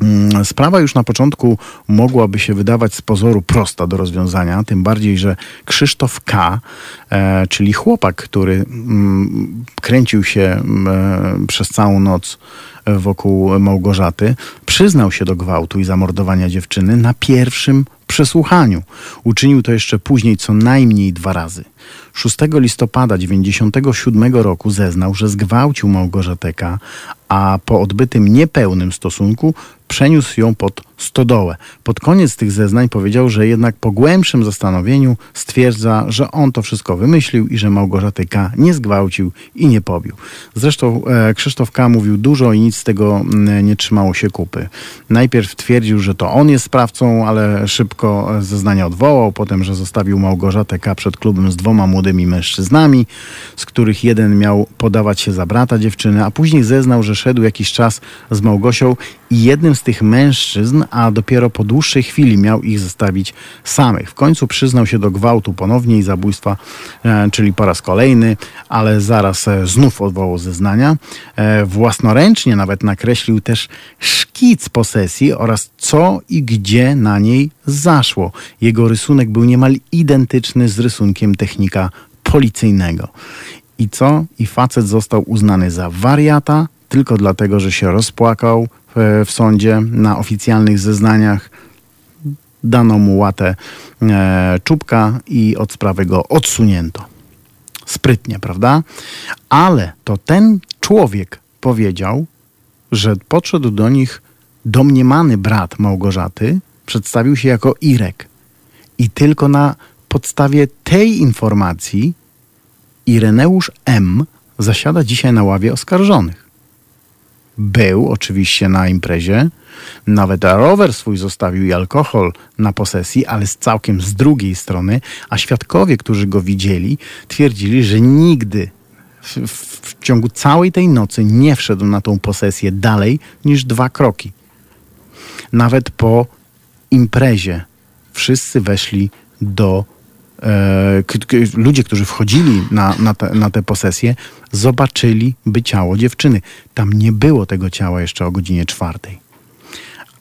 Mm, sprawa już na początku mogłaby się wydawać z pozoru prosta do rozwiązania, tym bardziej, że Krzysztof K., e, czyli chłopak, który mm, kręcił się e, przez całą noc wokół Małgorzaty, przyznał się do gwałtu i zamordowania dziewczyny na pierwszym przesłuchaniu. Uczynił to jeszcze później co najmniej dwa razy. 6 listopada 1997 roku zeznał, że zgwałcił Małgorzatę a po odbytym niepełnym stosunku przeniósł ją pod stodołę. Pod koniec tych zeznań powiedział, że jednak po głębszym zastanowieniu stwierdza, że on to wszystko wymyślił i że Małgorzaty K. nie zgwałcił i nie pobił. Zresztą e, Krzysztof K. mówił dużo i nic z tego nie trzymało się kupy. Najpierw twierdził, że to on jest sprawcą, ale szybko zeznania odwołał, potem, że zostawił Małgorzatę K. przed klubem z dwoma młodymi mężczyznami, z których jeden miał podawać się za brata dziewczyny, a później zeznał, że szedł jakiś czas z Małgosią i jednym z tych mężczyzn, a dopiero po dłuższej chwili miał ich zostawić samych. W końcu przyznał się do gwałtu ponownie i zabójstwa, e, czyli po raz kolejny, ale zaraz e, znów odwołał zeznania. E, własnoręcznie nawet nakreślił też szkic posesji oraz co i gdzie na niej zaszło. Jego rysunek był niemal identyczny z rysunkiem technika policyjnego. I co? I facet został uznany za wariata, tylko dlatego, że się rozpłakał w, w sądzie na oficjalnych zeznaniach. Dano mu łatę e, czubka i od sprawy go odsunięto. Sprytnie, prawda? Ale to ten człowiek powiedział, że podszedł do nich domniemany brat Małgorzaty, przedstawił się jako Irek. I tylko na podstawie tej informacji Ireneusz M. zasiada dzisiaj na ławie oskarżonych. Był oczywiście na imprezie, nawet rower swój zostawił i alkohol na posesji, ale z całkiem z drugiej strony, a świadkowie, którzy go widzieli, twierdzili, że nigdy w, w, w ciągu całej tej nocy nie wszedł na tą posesję dalej niż dwa kroki. Nawet po imprezie wszyscy weszli do ludzie, którzy wchodzili na, na, te, na tę zobaczyli ciało dziewczyny. Tam nie było tego ciała jeszcze o godzinie czwartej.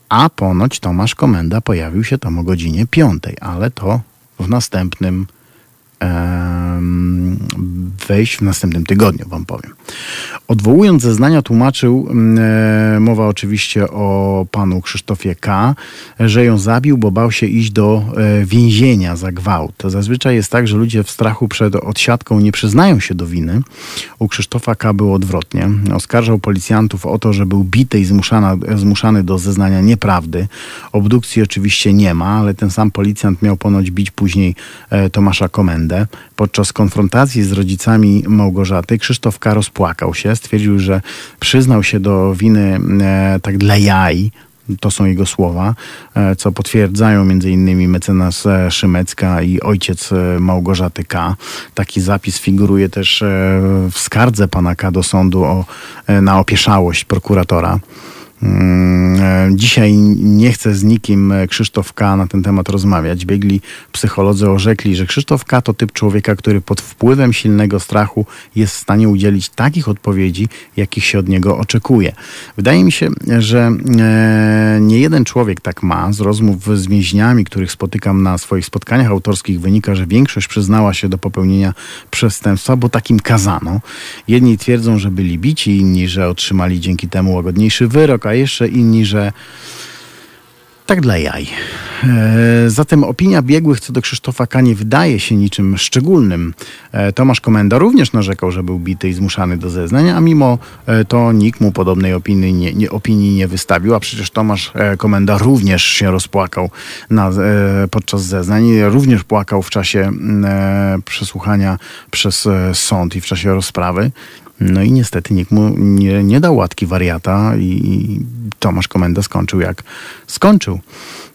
A ponoć Tomasz Komenda pojawił się tam o godzinie piątej, ale to w następnym wejść w następnym tygodniu, wam powiem. Odwołując zeznania, tłumaczył, e, mowa oczywiście o panu Krzysztofie K., że ją zabił, bo bał się iść do e, więzienia za gwałt. Zazwyczaj jest tak, że ludzie w strachu przed odsiadką nie przyznają się do winy. U Krzysztofa K. było odwrotnie. Oskarżał policjantów o to, że był bity i zmuszana, zmuszany do zeznania nieprawdy. Obdukcji oczywiście nie ma, ale ten sam policjant miał ponoć bić później e, Tomasza Komendę. Podczas konfrontacji z rodzicami Małgorzaty Krzysztof K. rozpłakał się, stwierdził, że przyznał się do winy e, tak dla jaj, to są jego słowa, e, co potwierdzają m.in. mecenas e, Szymecka i ojciec e, Małgorzaty K. Taki zapis figuruje też w skardze pana K. do sądu o, na opieszałość prokuratora. Mm, e, Dzisiaj nie chce z nikim e, Krzysztof K. na ten temat rozmawiać. Biegli psycholodzy orzekli, że Krzysztof K. to typ człowieka, który pod wpływem silnego strachu jest w stanie udzielić takich odpowiedzi, jakich się od niego oczekuje. Wydaje mi się, że e, nie jeden człowiek tak ma. Z rozmów z więźniami, których spotykam na swoich spotkaniach autorskich, wynika, że większość przyznała się do popełnienia przestępstwa, bo takim kazano. Jedni twierdzą, że byli bici, inni, że otrzymali dzięki temu łagodniejszy wyrok, a jeszcze inni, że tak dla jaj. E, zatem opinia biegłych co do Krzysztofa K. nie wydaje się niczym szczególnym. E, Tomasz Komenda również narzekał, że był bity i zmuszany do zeznań, a mimo e, to nikt mu podobnej opinii nie, nie, opinii nie wystawił, a przecież Tomasz Komenda również się rozpłakał na, podczas zeznań, również płakał w czasie e, przesłuchania przez sąd i w czasie rozprawy. No i niestety nikt mu nie, nie dał łatki wariata i Tomasz Komenda skończył jak skończył.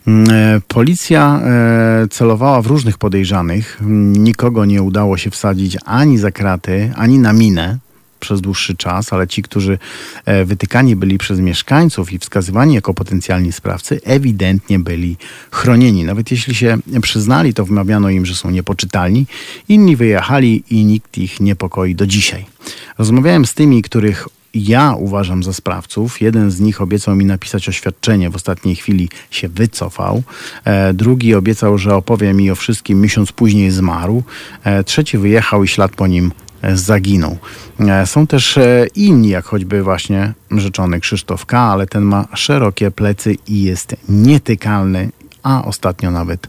Mm, e, policja e, celowała w różnych podejrzanych. Nikogo nie udało się wsadzić ani za kraty, ani na minę przez dłuższy czas, ale ci, którzy e, wytykani byli przez mieszkańców i wskazywani jako potencjalni sprawcy, ewidentnie byli chronieni. Nawet jeśli się przyznali, to wmawiano im, że są niepoczytalni. Inni wyjechali i nikt ich niepokoi do dzisiaj. Rozmawiałem z tymi, których ja uważam za sprawców. Jeden z nich obiecał mi napisać oświadczenie, w ostatniej chwili się wycofał. E, drugi obiecał, że opowie mi o wszystkim, miesiąc później zmarł. E, trzeci wyjechał i ślad po nim zaginął. E, są też e, inni, jak choćby właśnie rzeczony Krzysztof K., ale ten ma szerokie plecy i jest nietykalny, a ostatnio nawet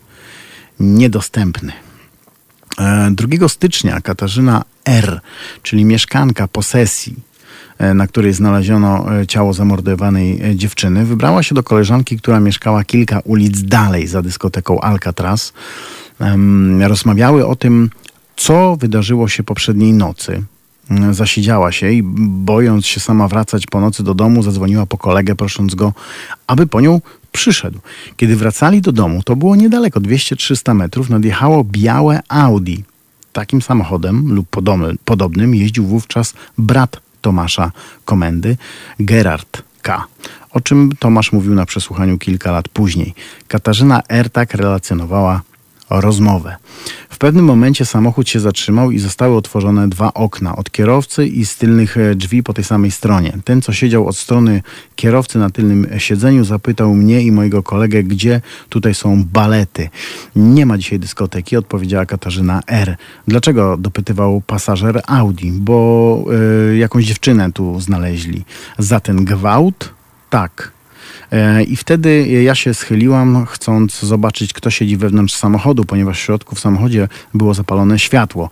niedostępny. 2 stycznia Katarzyna R., czyli mieszkanka posesji E, na której znaleziono e, ciało zamordowanej e, dziewczyny, wybrała się do koleżanki, która mieszkała kilka ulic dalej za dyskoteką Alcatraz. Rozmawiały o tym, co wydarzyło się poprzedniej nocy. Mm, zasiedziała się i bojąc się sama wracać po nocy do domu, zadzwoniła po kolegę, prosząc go, aby po nią przyszedł. Kiedy wracali do domu, to było niedaleko, 200-300 metrów, nadjechało białe Audi. Takim samochodem lub podobnym jeździł wówczas brat Tomasza Komendy, Gerard K., o czym Tomasz mówił na przesłuchaniu kilka lat później. Katarzyna Ertak relacjonowała rozmowę. W pewnym momencie samochód się zatrzymał i zostały otworzone dwa okna od kierowcy i z tylnych e, drzwi po tej samej stronie. Ten, co siedział od strony kierowcy na tylnym siedzeniu, zapytał mnie i mojego kolegę, gdzie tutaj są balety. Nie ma dzisiaj dyskoteki, odpowiedziała Katarzyna R. Dlaczego? dopytywał pasażer Audi, bo y, jakąś dziewczynę tu znaleźli. Za ten gwałt? Tak. E, I wtedy ja się schyliłam, chcąc zobaczyć, kto siedzi wewnątrz samochodu, ponieważ w środku w samochodzie było zapalone światło.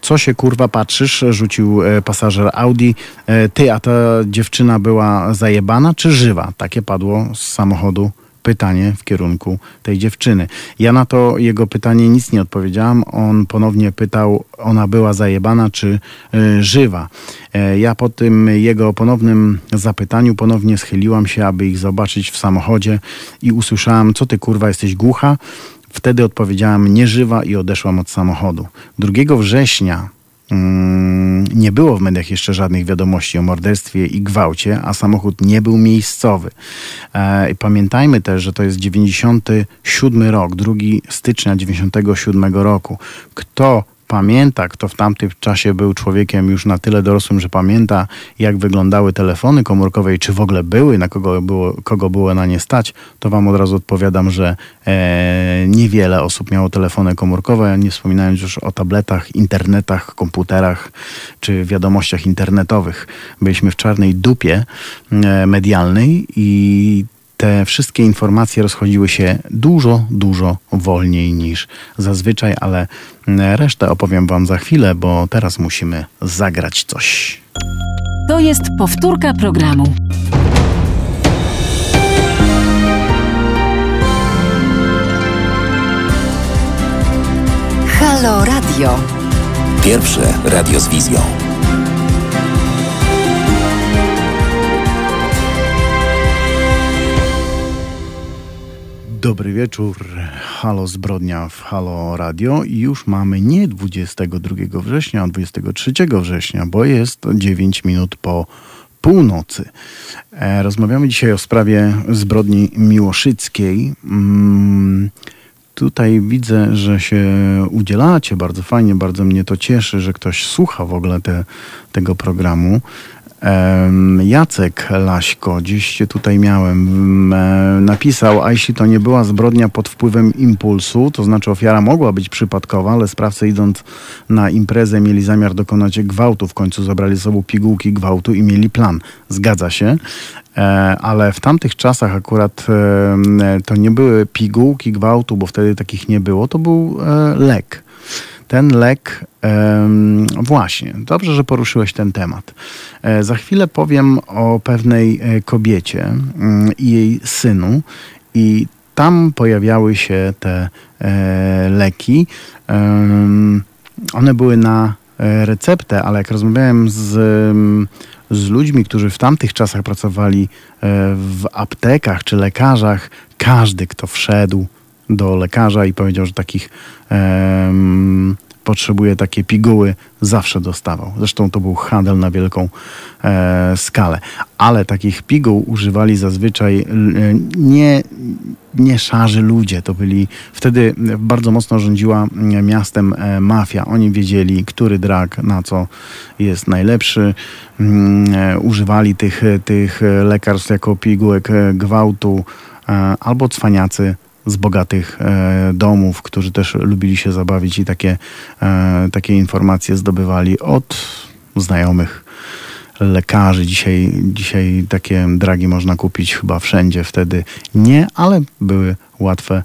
Co się kurwa patrzysz? Rzucił e, pasażer Audi. E, ty, a ta dziewczyna była zajebana czy żywa? Takie padło z samochodu pytanie w kierunku tej dziewczyny. Ja na to jego pytanie nic nie odpowiedziałam. On ponownie pytał, ona była zajebana czy y, żywa. E, ja po tym jego ponownym zapytaniu ponownie schyliłam się, aby ich zobaczyć w samochodzie i usłyszałam, co ty kurwa jesteś głucha? Wtedy odpowiedziałam nieżywa i odeszłam od samochodu. 2 września nie było w mediach jeszcze żadnych wiadomości o morderstwie i gwałcie, a samochód nie był miejscowy. E, pamiętajmy też, że to jest 97 rok, 2 stycznia 97 roku. Kto pamięta, kto w tamtym czasie był człowiekiem już na tyle dorosłym, że pamięta, jak wyglądały telefony komórkowe i czy w ogóle były, na kogo było, kogo było na nie stać, to wam od razu odpowiadam, że e, niewiele osób miało telefony komórkowe, nie wspominając już o tabletach, internetach, komputerach czy wiadomościach internetowych. Byliśmy w czarnej dupie e, medialnej i te wszystkie informacje rozchodziły się dużo, dużo wolniej niż zazwyczaj, ale resztę opowiem Wam za chwilę, bo teraz musimy zagrać coś. To jest powtórka programu. Halo Radio. Pierwsze radio z wizją. Dobry wieczór, Halo Zbrodnia w Halo Radio i już mamy nie 22 września, a 23 września, bo jest 9 minut po północy. E, rozmawiamy dzisiaj o sprawie zbrodni miłoszyckiej. Mm, tutaj widzę, że się udzielacie bardzo fajnie, bardzo mnie to cieszy, że ktoś słucha w ogóle te, tego programu. Jacek Laśko, dziś tutaj miałem, napisał, a jeśli to nie była zbrodnia pod wpływem impulsu, to znaczy ofiara mogła być przypadkowa, ale sprawcy idąc na imprezę mieli zamiar dokonać gwałtu, w końcu zabrali sobą pigułki gwałtu i mieli plan. Zgadza się, e, ale w tamtych czasach akurat to nie były pigułki gwałtu, bo wtedy takich nie było, to był e, lek ten lek, właśnie, dobrze, że poruszyłeś ten temat. E, za chwilę powiem o pewnej e, kobiecie mm, i jej synu, i tam pojawiały się te e, leki. One były na receptę, ale jak rozmawiałem z, mm, z ludźmi, którzy w tamtych czasach pracowali w aptekach czy lekarzach, każdy, kto wszedł do lekarza i powiedział, że takich potrzebuje takie piguły, zawsze dostawał. Zresztą to był handel na wielką e, skalę. Ale takich piguł używali zazwyczaj e, nie, nie szarzy ludzie. To byli wtedy bardzo mocno rządziła mm, miastem e, mafia. Oni wiedzieli, który drag na co jest najlepszy. Mm, e, używali tych, tych lekarstw jako pigułek e, gwałtu e, albo cwaniacy z bogatych e, domów, którzy też lubili się zabawić i takie, e, takie informacje zdobywali od znajomych lekarzy. Dzisiaj, dzisiaj takie dragi można kupić chyba wszędzie. Wtedy nie, ale były łatwe e,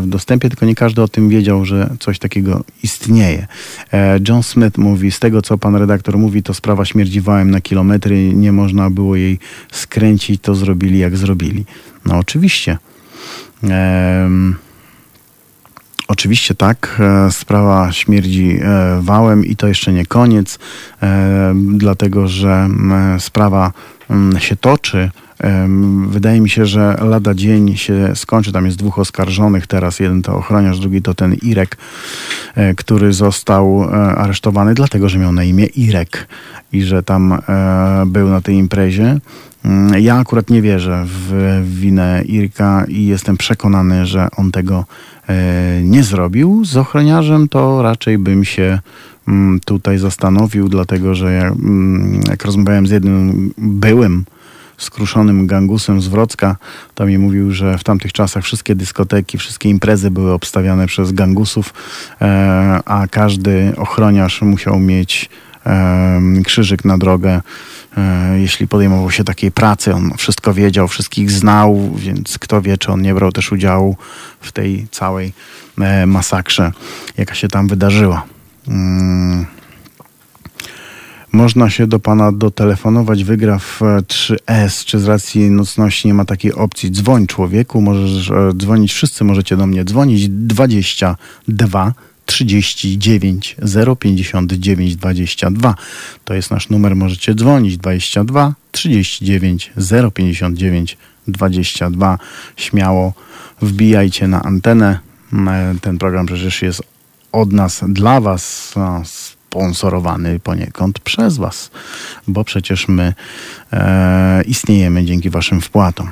w dostępie, tylko nie każdy o tym wiedział, że coś takiego istnieje. E, John Smith mówi, z tego co pan redaktor mówi, to sprawa śmierdzi wałem na kilometry, nie można było jej skręcić, to zrobili jak zrobili. No oczywiście. Oczywiście tak, e, sprawa śmierdzi e, wałem i to jeszcze nie koniec, e, dlatego że sprawa się toczy. Wydaje mi się, że lada dzień się skończy. Tam jest dwóch oskarżonych teraz. Jeden to ochroniarz, drugi to ten Irek, który został aresztowany, dlatego że miał na imię Irek i że tam był na tej imprezie. Mm, Ja akurat nie wierzę w winę Irka i jestem przekonany, że on tego e, nie zrobił. Z ochroniarzem to raczej bym się mm, tutaj zastanowił, dlatego że mm, jak rozmawiałem z jednym byłym skruszonym gangusem z Wrocka, to mi mówił, że w tamtych czasach wszystkie dyskoteki, wszystkie imprezy były obstawiane przez gangusów, e, a każdy ochroniarz musiał mieć krzyżyk na drogę, e, jeśli podejmował się takiej pracy. On wszystko wiedział, wszystkich znał, więc kto wie, czy on nie brał też udziału w tej całej e, masakrze, jaka się tam wydarzyła. Mm. Można się do pana dotelefonować, wygra w e, 3S, czy z racji nocności nie ma takiej opcji. Dzwoń człowieku, możesz e, dzwonić, wszyscy możecie do mnie dzwonić. 22 39 059 22. To jest nasz numer, możecie dzwonić. 22 39 059 22. Śmiało wbijajcie na antenę. E, Ten program przecież jest od nas dla was a, sponsorowany poniekąd przez was, bo przecież my e, istniejemy dzięki waszym wpłatom.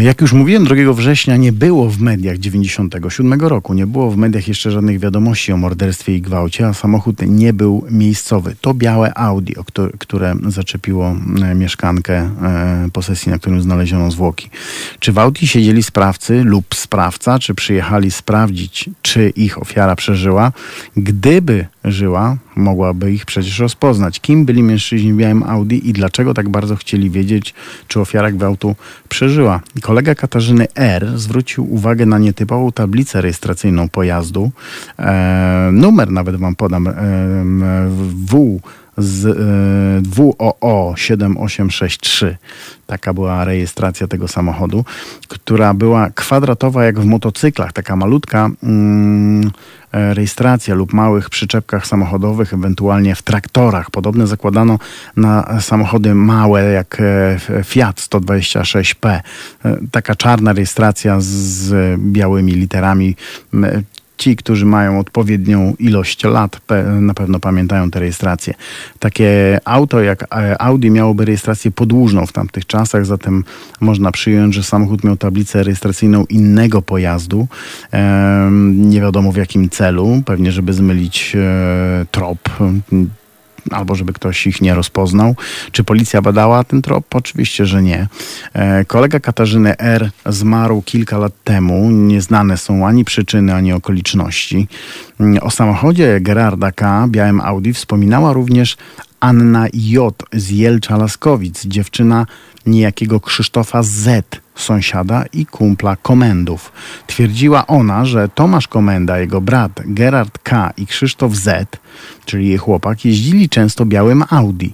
Jak już mówiłem, 2 września nie było w mediach 97 roku, nie było w mediach jeszcze żadnych wiadomości o morderstwie i gwałcie, a samochód nie był miejscowy. To białe Audi, które zaczepiło e, mieszkankę e, posesji, na którym znaleziono zwłoki. Czy w Audi siedzieli sprawcy lub sprawca, czy przyjechali sprawdzić, czy ich ofiara przeżyła? Gdyby żyła, mogłaby ich przecież rozpoznać. Kim byli mężczyźni w białym Audi i dlaczego tak bardzo chcieli wiedzieć, czy ofiara gwałtu przeżyła. Kolega Katarzyny R. zwrócił uwagę na nietypową tablicę rejestracyjną pojazdu. E, numer nawet wam podam. E, w z e, WOO 7863. Taka była rejestracja tego samochodu, która była kwadratowa jak w motocyklach, taka malutka e, rejestracja lub małych przyczepkach samochodowych, ewentualnie w traktorach. Podobne zakładano na samochody małe jak e, Fiat 126P. E, Taka czarna rejestracja z białymi literami. Ci, którzy mają odpowiednią ilość lat, na pewno pamiętają te rejestracje. Takie auto jak e, Audi miałoby rejestrację podłużną w tamtych czasach, zatem można przyjąć, że samochód miał tablicę rejestracyjną innego pojazdu. Nie wiadomo w jakim celu, pewnie żeby zmylić e, trop albo żeby ktoś ich nie rozpoznał. Czy policja badała ten trop? Oczywiście, że nie. E, Kolega Katarzyny R. zmarł kilka lat temu. Nieznane są ani przyczyny, ani okoliczności. Mm, O samochodzie Gerarda K. białym Audi wspominała również Anna J. z Jelcza-Laskowic, dziewczyna niejakiego Krzysztofa Z., sąsiada i kumpla Komendów. Twierdziła ona, że Tomasz Komenda, jego brat Gerard K. i Krzysztof Z., czyli jej chłopak, jeździli często białym Audi.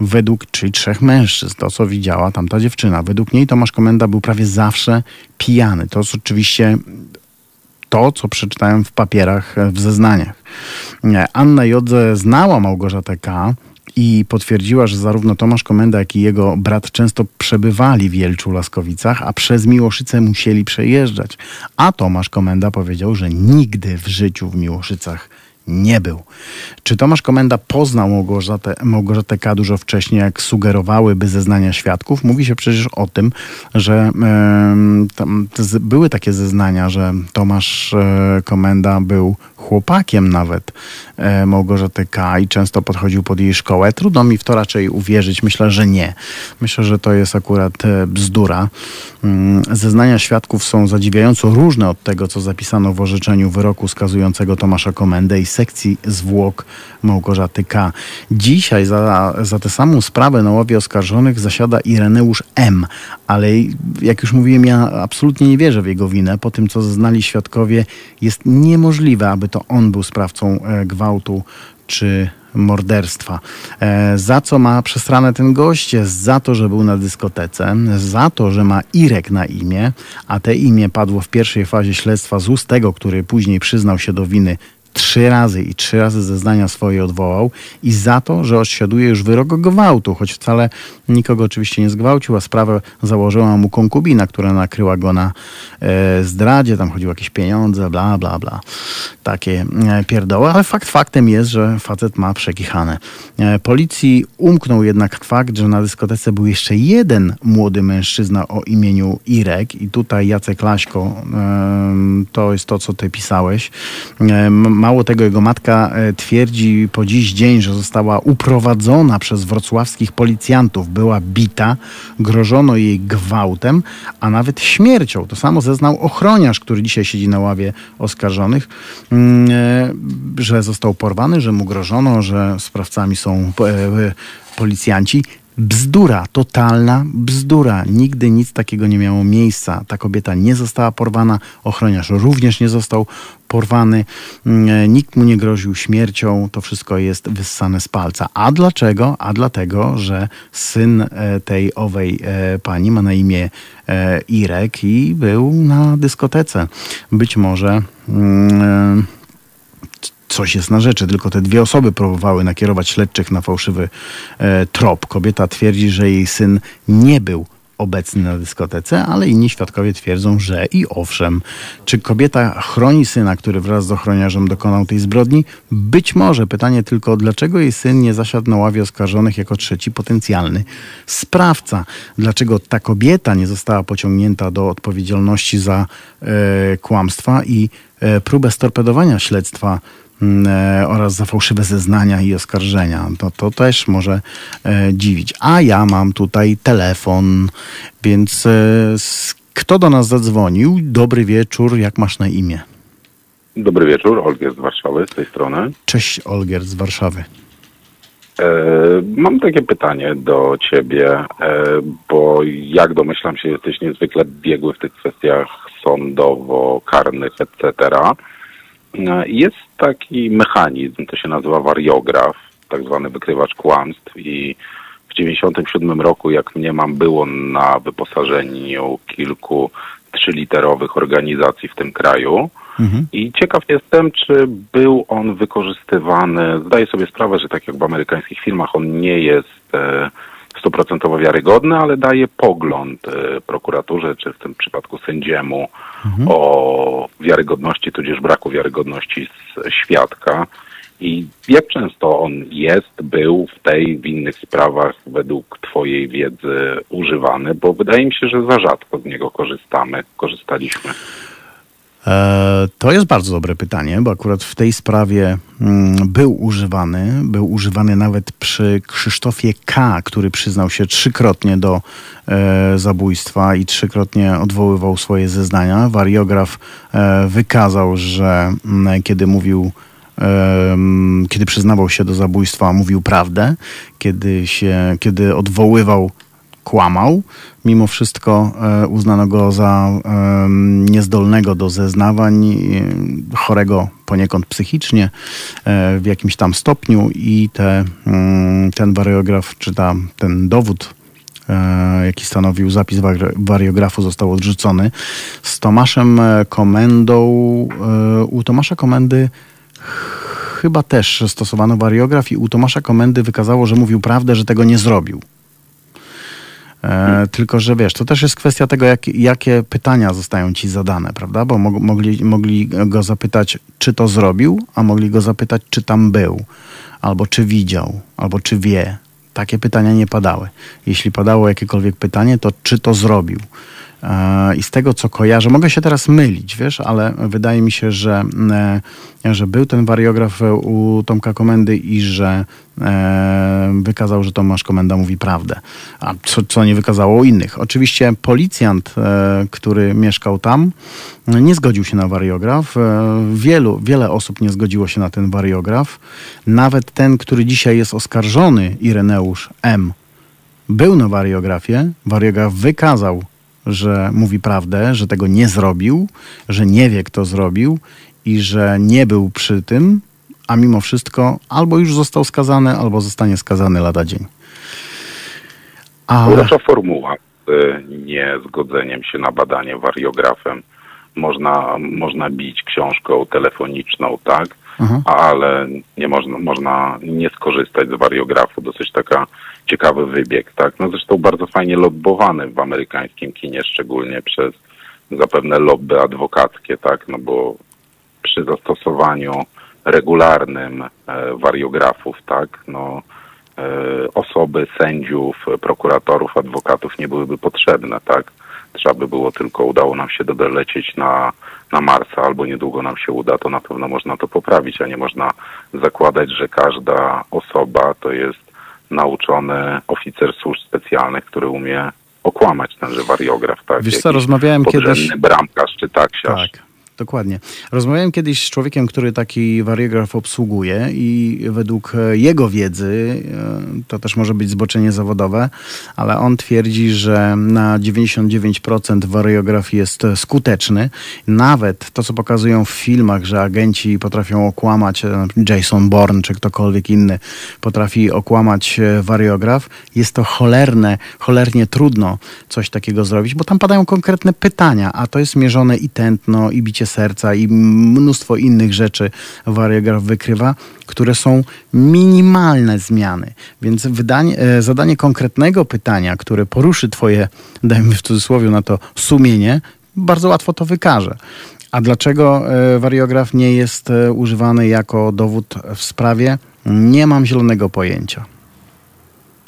Według, czyli trzech mężczyzn, to co widziała tamta dziewczyna. Według niej Tomasz Komenda był prawie zawsze pijany. To jest oczywiście to, co przeczytałem w papierach, w zeznaniach. Anna Jodze znała Małgorzatę K., i potwierdziła, że zarówno Tomasz Komenda, jak i jego brat często przebywali w Jelczu Laskowicach, a przez Miłoszyce musieli przejeżdżać. A Tomasz Komenda powiedział, że nigdy w życiu w Miłoszycach nie był. Czy Tomasz Komenda poznał Małgorzatę, Małgorzatę K. dużo wcześniej, jak sugerowałyby zeznania świadków? Mówi się przecież o tym, że tam, były takie zeznania, że Tomasz e, Komenda był chłopakiem nawet e, Małgorzaty K. i często podchodził pod jej szkołę. Trudno mi w to raczej uwierzyć. Myślę, że nie. Myślę, że to jest akurat e, bzdura. Mm, zeznania świadków są zadziwiająco różne od tego, co zapisano w orzeczeniu wyroku skazującego Tomasza Komendę i sekcji zwłok Małgorzaty K. Dzisiaj za, za tę samą sprawę na ławie oskarżonych zasiada Ireneusz M., ale jak już mówiłem, ja absolutnie nie wierzę w jego winę. Po tym, co zeznali świadkowie, jest niemożliwe, aby to on był sprawcą e, gwałtu czy morderstwa. E, za co ma przesrane ten gość? Za to, że był na dyskotece, za to, że ma Irek na imię, a te imię padło w pierwszej fazie śledztwa z ust tego, który później przyznał się do winy trzy razy i trzy razy zeznania swoje odwołał i za to, że odsiaduje już wyrok gwałtu, choć wcale nikogo oczywiście nie zgwałcił, a sprawę założyła mu konkubina, która nakryła go na e, zdradzie, tam chodziło jakieś pieniądze, bla, bla, bla. Takie e, pierdoły, ale fakt faktem jest, że facet ma przekichane. E, policji umknął jednak fakt, że na dyskotece był jeszcze jeden młody mężczyzna o imieniu Irek i tutaj Jacek Laśko, e, to jest to, co ty pisałeś, e, Mało tego, jego matka e, twierdzi po dziś dzień, że została uprowadzona przez wrocławskich policjantów. Była bita, grożono jej gwałtem, a nawet śmiercią. To samo zeznał ochroniarz, który dzisiaj siedzi na ławie oskarżonych, mm, e, że został porwany, że mu grożono, że sprawcami są e, policjanci. Bzdura, totalna bzdura. Nigdy nic takiego nie miało miejsca. Ta kobieta nie została porwana, ochroniarz również nie został porwany, mm, nikt mu nie groził śmiercią. To wszystko jest wyssane z palca. A dlaczego? A dlatego, że syn e, tej owej e, pani ma na imię e, Irek i był na dyskotece. Być może. Hmm, coś jest na rzeczy. Tylko te dwie osoby próbowały nakierować śledczych na fałszywy e, trop. Kobieta twierdzi, że jej syn nie był obecny na dyskotece, ale inni świadkowie twierdzą, że i owszem. Czy kobieta chroni syna, który wraz z ochroniarzem dokonał tej zbrodni? Być może. Pytanie tylko, dlaczego jej syn nie zasiadł na ławie oskarżonych jako trzeci potencjalny sprawca? Dlaczego ta kobieta nie została pociągnięta do odpowiedzialności za e, kłamstwa i e, próbę storpedowania śledztwa oraz za fałszywe zeznania i oskarżenia. To, to też może e, dziwić. A ja mam tutaj telefon, więc e, kto do nas zadzwonił? Dobry wieczór, jak masz na imię? Dobry wieczór, Olgier z Warszawy, z tej strony. Cześć, Olgier z Warszawy. E, mam takie pytanie do ciebie, e, bo jak domyślam się, jesteś niezwykle biegły w tych kwestiach sądowo-karnych, etc. E, jest taki mechanizm, to się nazywa wariograf, tak zwany wykrywacz kłamstw i w 97 roku, jak mnie mam, było na wyposażeniu kilku trzyliterowych organizacji w tym kraju. Mhm. I ciekaw jestem, czy był on wykorzystywany. Zdaję sobie sprawę, że tak jak w amerykańskich filmach, on nie jest e, stuprocentowo wiarygodny, ale daje pogląd e, prokuraturze, czy w tym przypadku sędziemu mhm. o wiarygodności, tudzież braku wiarygodności z świadka. I jak często on jest, był w tej, w innych sprawach według Twojej wiedzy używany? Bo wydaje mi się, że za rzadko z niego korzystamy, korzystaliśmy. E, to jest bardzo dobre pytanie, bo akurat w tej sprawie mm, był używany, był używany nawet przy Krzysztofie K., który przyznał się trzykrotnie do e, zabójstwa i trzykrotnie odwoływał swoje zeznania. Wariograf e, wykazał, że mm, kiedy mówił kiedy przyznawał się do zabójstwa, mówił prawdę, kiedy, się, kiedy odwoływał kłamał. Mimo wszystko e, uznano go za niezdolnego do zeznawań, chorego poniekąd psychicznie e, w jakimś tam stopniu i te, mm, ten wariograf, czy ta, ten dowód e, jaki stanowił zapis wari- wariografu, został odrzucony. Z Tomaszem e, Komendą, e, u Tomasza Komendy chyba też stosowano wariograf i u Tomasza Komendy wykazało, że mówił prawdę, że tego nie zrobił. E, tylko, że wiesz, to też jest kwestia tego, jak, jakie pytania zostają ci zadane, prawda? Bo mog, mogli, mogli go zapytać, czy to zrobił, a mogli go zapytać, czy tam był, albo czy widział, albo czy wie. Takie pytania nie padały. Jeśli padało jakiekolwiek pytanie, to czy to zrobił. E, I z tego, co kojarzę, mogę się teraz mylić, wiesz, ale wydaje mi się, że, e, że był ten wariograf u Tomka Komendy i że e, wykazał, że Tomasz Komenda mówi prawdę, a co, co nie wykazało u innych. Oczywiście policjant, który mieszkał tam, nie zgodził się na wariograf. Wielu, wiele osób nie zgodziło się na ten wariograf. Nawet ten, który dzisiaj jest oskarżony, Ireneusz M., był na wariografie. Wariograf wykazał, że mówi prawdę, że tego nie zrobił, że nie wie, kto zrobił i że nie był przy tym, a mimo wszystko albo już został skazany, albo zostanie skazany lada dzień. Ale Urocza formuła z niezgodzeniem się na badanie wariografem. Można, można bić książką telefoniczną, tak? Aha. Ale nie można, można nie skorzystać z wariografu. Dosyć taka ciekawy wybieg, tak? No zresztą bardzo fajnie lobbowany w amerykańskim kinie, szczególnie przez zapewne lobby adwokackie, tak? No bo przy zastosowaniu regularnym e, wariografów, tak? No e, osoby, sędziów, prokuratorów, adwokatów nie byłyby potrzebne, tak? Trzeba by było tylko, udało nam się dolecieć na, na Marsa, albo niedługo nam się uda, to na pewno można to poprawić, a nie można zakładać, że każda osoba to jest nauczony oficer służb specjalnych, który umie okłamać tenże wariograf, tak? Wiesz co, Jakiś rozmawiałem kiedyś- bramkarz czy taksiarz. Tak, dokładnie. Rozmawiałem kiedyś z człowiekiem, który taki wariograf obsługuje i według e, jego wiedzy, e, to też może być zboczenie zawodowe, ale on twierdzi, że na 99% wariograf jest skuteczny. Nawet to, co pokazują w filmach, że agenci potrafią okłamać, e, Jason Bourne czy ktokolwiek inny potrafi okłamać wariograf, jest to cholerne, cholernie trudno coś takiego zrobić, bo tam padają konkretne pytania, a to jest mierzone i tętno, i bicie serca, i mnóstwo innych rzeczy wariograf wykrywa, które są minimalne zmiany. Więc wydanie, e, zadanie konkretnego pytania, które poruszy twoje, [laughs] dajmy w cudzysłowie na to, sumienie, bardzo łatwo to wykaże. A dlaczego e, wariograf nie jest e, używany jako dowód w sprawie? Nie mam zielonego pojęcia.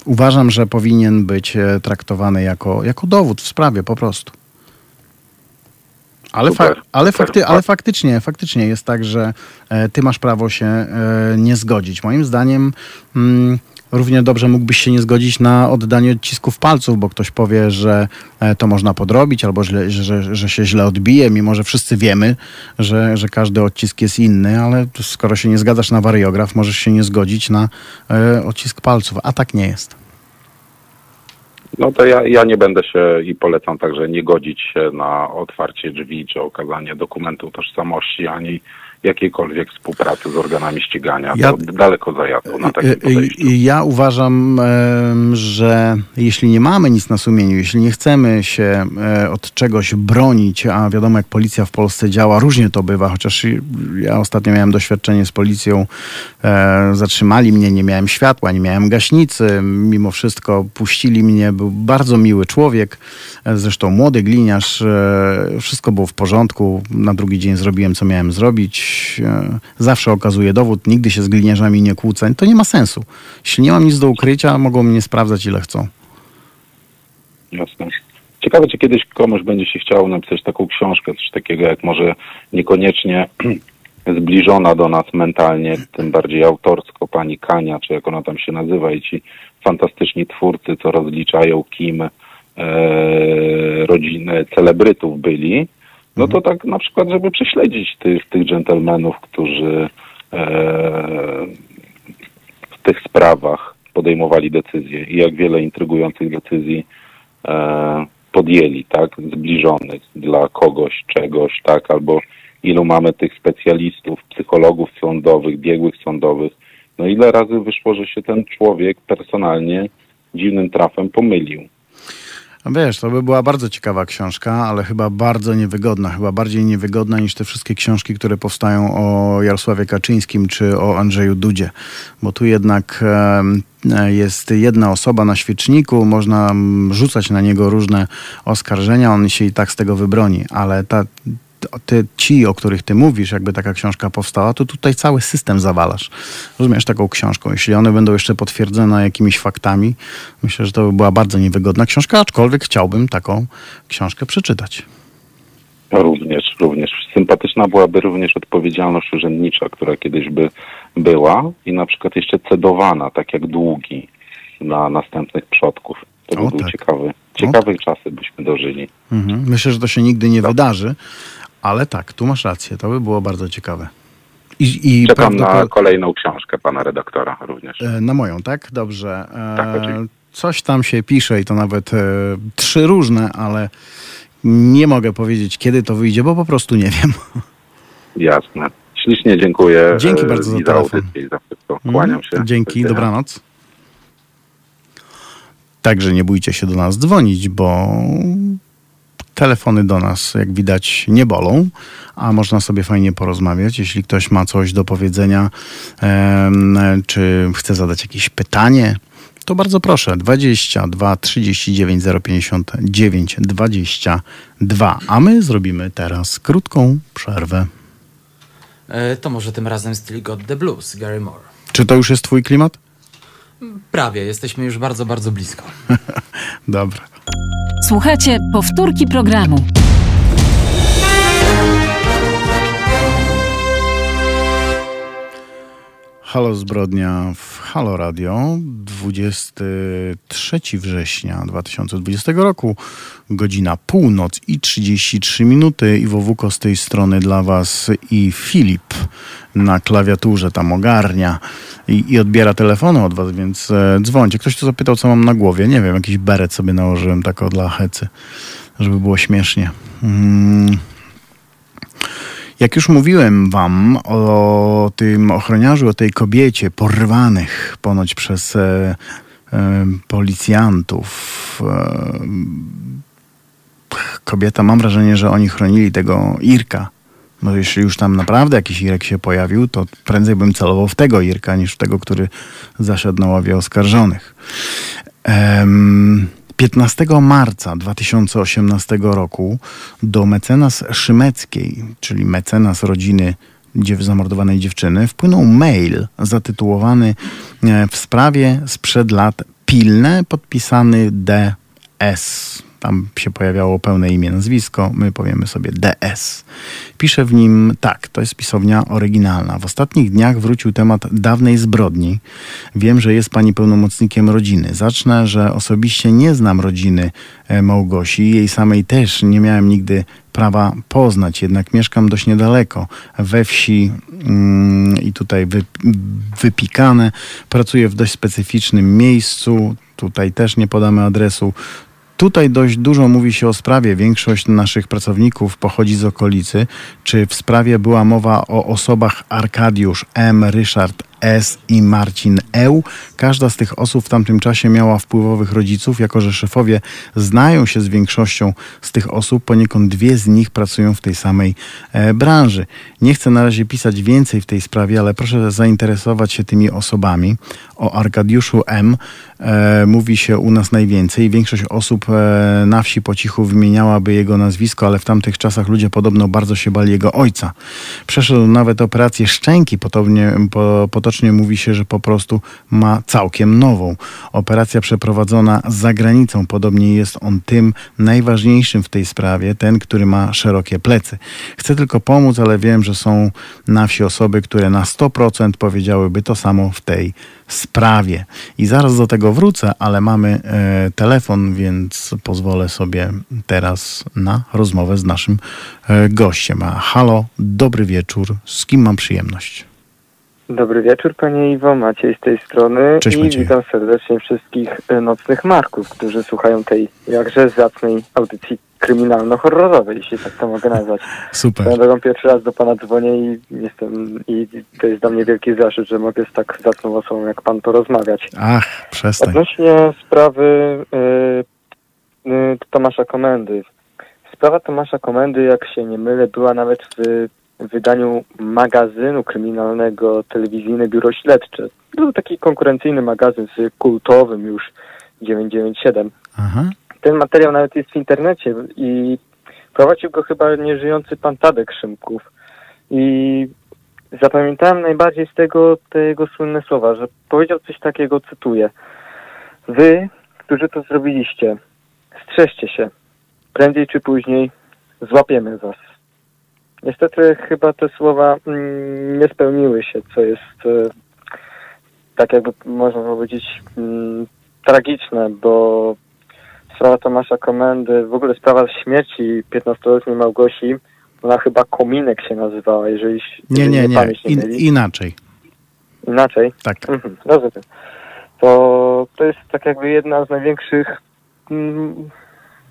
Uważam, że powinien być traktowany jako, jako dowód w sprawie po prostu. Ale, fa- ale, fakty- ale faktycznie, faktycznie jest tak, że e, ty masz prawo się e, nie zgodzić. Moim zdaniem mm, równie dobrze mógłbyś się nie zgodzić na oddanie odcisków palców, bo ktoś powie, że e, to można podrobić albo źle, że, że, się źle odbije, mimo że wszyscy wiemy, że, że każdy odcisk jest inny, ale skoro się nie zgadzasz na wariograf, możesz się nie zgodzić na odcisk palców, a tak nie jest. No to ja, ja nie będę się i polecam także nie godzić się na otwarcie drzwi czy okazanie dokumentu tożsamości ani jakiejkolwiek współpracy z organami ścigania. Ja- To daleko zajadło na takim podejściu. Ja uważam, że jeśli nie mamy nic na sumieniu, jeśli nie chcemy się e, od czegoś bronić, a wiadomo jak policja w Polsce działa, różnie to bywa, chociaż ja ostatnio miałem doświadczenie z policją, e, zatrzymali mnie, nie miałem światła, nie miałem gaśnicy, mimo wszystko puścili mnie, był bardzo miły człowiek, e, zresztą młody gliniarz, wszystko było w porządku, na drugi dzień zrobiłem co miałem zrobić, e, zawsze okazuję dowód, nigdy się z gliniarzami nie kłócę, to nie ma sensu. Jeśli nie mam nic do ukrycia, mogą mnie sprawdzać ile chcą. Jasne. Ciekawe, czy kiedyś komuś będzie się chciało napisać taką książkę, coś takiego jak może niekoniecznie [clears throat] zbliżona do nas mentalnie, tym bardziej autorsko pani Kania, czy jak ona tam się nazywa i ci fantastyczni twórcy, co rozliczają kim e, rodziny celebrytów byli, no to tak na przykład, żeby prześledzić tych, tych dżentelmenów, którzy e, w tych sprawach podejmowali decyzje i jak wiele intrygujących decyzji e, podjęli, tak, zbliżonych dla kogoś, czegoś, tak, albo ilu mamy tych specjalistów, psychologów sądowych, biegłych sądowych. No ile razy wyszło, że się ten człowiek personalnie dziwnym trafem pomylił. No wiesz, to by była bardzo ciekawa książka, ale chyba bardzo niewygodna. Chyba bardziej niewygodna niż te wszystkie książki, które powstają o Jarosławie Kaczyńskim czy o Andrzeju Dudzie. Bo tu jednak jest jedna osoba na świeczniku, można rzucać na niego różne oskarżenia, on się i tak z tego wybroni, ale ta, te, ci, o których ty mówisz, jakby taka książka powstała, to tutaj cały system zawalasz. Rozumiesz taką książką. Jeśli one będą jeszcze potwierdzone jakimiś faktami, myślę, że to by była bardzo niewygodna książka, aczkolwiek chciałbym taką książkę przeczytać. Również, również. Sympatyczna byłaby również odpowiedzialność urzędnicza, która kiedyś by była i na przykład jeszcze cedowana, tak jak długi na następnych przodków. To by O, był tak. ciekawy, ciekawych czasy byśmy dożyli. Mhm. Myślę, że to się nigdy nie wydarzy, ale tak, tu masz rację, to by było bardzo ciekawe. I, i Czekam na prawdopod- kolejną książkę pana redaktora również. E, Na moją, tak? Dobrze. E, Tak, oczywiście. coś tam się pisze i to nawet e, trzy różne, ale nie mogę powiedzieć, kiedy to wyjdzie, bo po prostu nie wiem. [laughs] Jasne. Ślicznie dziękuję. Dzięki e, bardzo za telefon. za wszystko. Kłaniam się. Dzięki, dobranoc. Także nie bójcie się do nas dzwonić, bo telefony do nas, jak widać, nie bolą, a można sobie fajnie porozmawiać. Jeśli ktoś ma coś do powiedzenia, czy chce zadać jakieś pytanie, to bardzo proszę. 22 39 059 22. A my zrobimy teraz krótką przerwę. E, To może tym razem styl God the Blues, Gary Moore. Czy to już jest twój klimat? Prawie, jesteśmy już bardzo, bardzo blisko. [laughs] Dobra. Słuchajcie powtórki programu. Halo Zbrodnia w Halo Radio 23 września 2020 roku godzina północ i 33 minuty Iwo Wuko z tej strony dla Was i Filip na klawiaturze tam ogarnia i, i odbiera telefony od Was, więc e, dzwońcie. Ktoś tu zapytał co mam na głowie, nie wiem, jakiś beret sobie nałożyłem tak dla hecy, żeby było śmiesznie. Mm. Jak już mówiłem wam o tym ochroniarzu, o tej kobiecie porwanych ponoć przez e, e, policjantów. E, kobieta, mam wrażenie, że oni chronili tego Irka. Bo jeśli już tam naprawdę jakiś Irek się pojawił, to prędzej bym celował w tego Irka, niż w tego, który zaszedł na ławie oskarżonych. Em, 15 marca 2018 roku do mecenas Szymeckiej, czyli mecenas rodziny zamordowanej dziewczyny, wpłynął mail zatytułowany e, w sprawie sprzed lat pilne, podpisany DS. Tam się pojawiało pełne imię, nazwisko, my powiemy sobie DS. Pisze w nim tak, to jest pisownia oryginalna. W ostatnich dniach wrócił temat dawnej zbrodni. Wiem, że jest pani pełnomocnikiem rodziny. Zacznę, że osobiście nie znam rodziny e, Małgosi. Jej samej też nie miałem nigdy prawa poznać, jednak mieszkam dość niedaleko, we wsi mm, i tutaj wy, wypikane. Pracuję w dość specyficznym miejscu, tutaj też nie podamy adresu. Tutaj dość dużo mówi się o sprawie. Większość naszych pracowników pochodzi z okolicy. Czy w sprawie była mowa o osobach Arkadiusz M., Ryszard S. i Marcin Eł? Każda z tych osób w tamtym czasie miała wpływowych rodziców, jako że szefowie znają się z większością z tych osób, poniekąd dwie z nich pracują w tej samej e, branży. Nie chcę na razie pisać więcej w tej sprawie, ale proszę zainteresować się tymi osobami. O Arkadiuszu M. E, mówi się u nas najwięcej. Większość osób e, na wsi po cichu wymieniałaby jego nazwisko, ale w tamtych czasach ludzie podobno bardzo się bali jego ojca. Przeszedł nawet operację szczęki. Podobnie, po, potocznie mówi się, że po prostu ma całkiem nową. Operacja przeprowadzona za granicą. Podobnie jest on tym najważniejszym w tej sprawie, ten, który ma szerokie plecy. Chcę tylko pomóc, ale wiem, że są na wsi osoby, które na 100% powiedziałyby to samo w tej sprawie. I zaraz do tego wrócę, ale mamy e, telefon, więc pozwolę sobie teraz na rozmowę z naszym e, gościem. A halo, dobry wieczór. Z kim mam przyjemność? Dobry wieczór Panie Iwo, Maciej z tej strony Cześć, i Maciej. witam serdecznie wszystkich e, nocnych marków, którzy słuchają tej jakże zacnej audycji kryminalno-horrorowej, jeśli tak to mogę nazwać. Super. Swoją drogą pierwszy raz do Pana dzwonię i jestem i to jest dla mnie wielki zaszczyt, że mogę z tak zacną osobą jak Pan porozmawiać. Ach, przestań. Odnośnie sprawy y, Tomasza Komendy. Sprawa Tomasza Komendy, jak się nie mylę, była nawet w wydaniu magazynu kryminalnego Telewizyjne Biuro Śledcze. Był taki konkurencyjny magazyn z kultowym już 997. Aha. Ten materiał nawet jest w internecie i prowadził go chyba nieżyjący pan Tadek Szymków. I zapamiętałem najbardziej z tego te jego słynne słowa, że powiedział coś takiego, cytuję. Wy, którzy to zrobiliście, strzeżcie się. Prędzej czy później złapiemy was. Niestety chyba te słowa mm, nie spełniły się, co jest e, tak jakby można powiedzieć mm, tragiczne, bo sprawa Tomasza Komendy, w ogóle sprawa śmierci 15-letniej Małgosi, ona chyba Kominek się nazywała, jeżeli, Nie, nie, nie. pamięć nie In, inaczej. Inaczej. Tak. Mhm, rozumiem. To, to jest tak jakby jedna z największych, mm,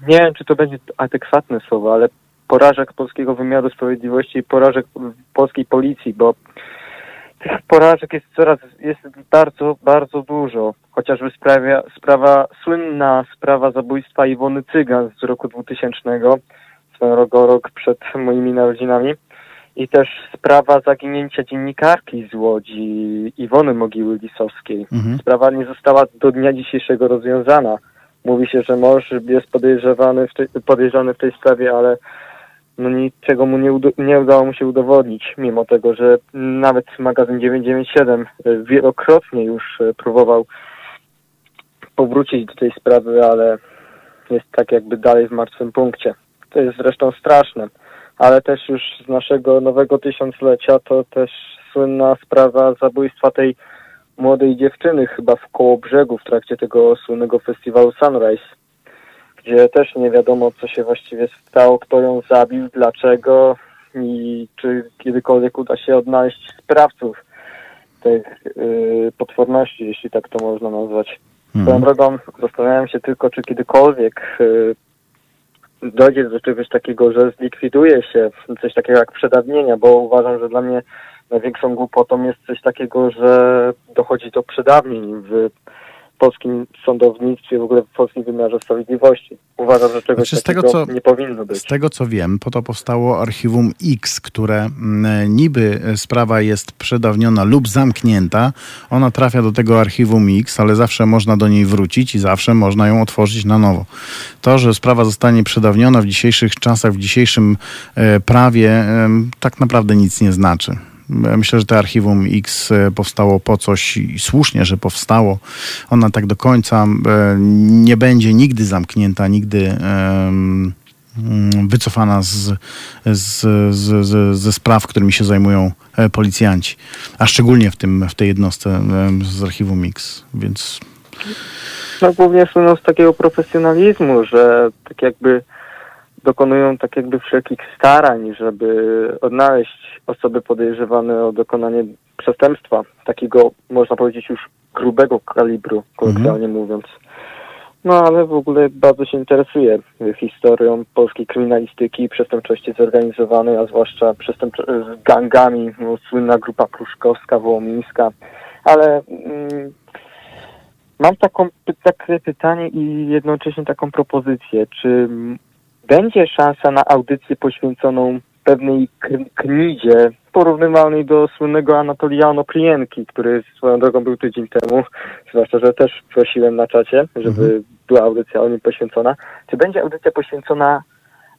nie wiem czy to będzie adekwatne słowo, ale porażek polskiego wymiaru sprawiedliwości i porażek polskiej policji, bo tych porażek jest coraz, jest bardzo, bardzo dużo. Chociażby sprawia, sprawa, słynna sprawa zabójstwa Iwony Cygan z roku 2000, swoją drogą rok przed moimi narodzinami. I też sprawa zaginięcia dziennikarki z Łodzi, Iwony Mogiły Lisowskiej. Mhm. Sprawa nie została do dnia dzisiejszego rozwiązana. Mówi się, że mąż jest podejrzewany w tej, podejrzany w tej sprawie, ale no niczego mu nie, nie udało mu się udowodnić, mimo tego, że nawet magazyn 997 e, wielokrotnie już e, próbował powrócić do tej sprawy, ale jest tak jakby dalej w martwym punkcie. To jest zresztą straszne, ale też już z naszego nowego tysiąclecia to też słynna sprawa zabójstwa tej młodej dziewczyny chyba w Kołobrzegu w trakcie tego słynnego festiwalu Sunrise, gdzie też nie wiadomo co się właściwie stało, kto ją zabił, dlaczego i czy kiedykolwiek uda się odnaleźć sprawców tych yy, potworności, jeśli tak to można nazwać. Swoją Mhm. drogą zastanawiam się tylko, czy kiedykolwiek y, dojdzie do czegoś takiego, że zlikwiduje się coś takiego jak przedawnienia, bo uważam, że dla mnie największą głupotą jest coś takiego, że dochodzi do przedawnień w polskim sądownictwie, w ogóle w polskim wymiarze sprawiedliwości. Uważam, że czegoś Znaczy, z tego, takiego co- nie powinno być. Z tego co wiem, po to powstało Archiwum X, które mm, niby sprawa jest przedawniona lub zamknięta. Ona trafia do tego Archiwum X, ale zawsze można do niej wrócić i zawsze można ją otworzyć na nowo. To, że sprawa zostanie przedawniona w dzisiejszych czasach, w dzisiejszym e, prawie, tak naprawdę nic nie znaczy. Myślę, że to Archiwum X e, powstało po coś i słusznie, że powstało. Ona tak do końca e, nie będzie nigdy zamknięta, nigdy mm, wycofana z, z, z, z, ze spraw, którymi się zajmują e, policjanci. A szczególnie w, tym, w tej jednostce z Archiwum X. Więc No głównie słyną z takiego profesjonalizmu, że tak jakby dokonują tak jakby wszelkich starań, żeby odnaleźć osoby podejrzewane o dokonanie przestępstwa, takiego można powiedzieć już grubego kalibru, kolokwialnie mówiąc. No ale w ogóle bardzo się interesuję historią polskiej kryminalistyki przestępczości zorganizowanej, a zwłaszcza przestępczo- z gangami, no, słynna grupa pruszkowska, wołomińska, ale mm, Mam taką, takie pytanie i jednocześnie taką propozycję. Czy będzie szansa na audycję poświęconą pewnej knidzie porównywalnej do słynnego Anatolia Onoprienki, który swoją drogą był tydzień temu, zwłaszcza, że też prosiłem na czacie, żeby była audycja o nim poświęcona. Czy będzie audycja poświęcona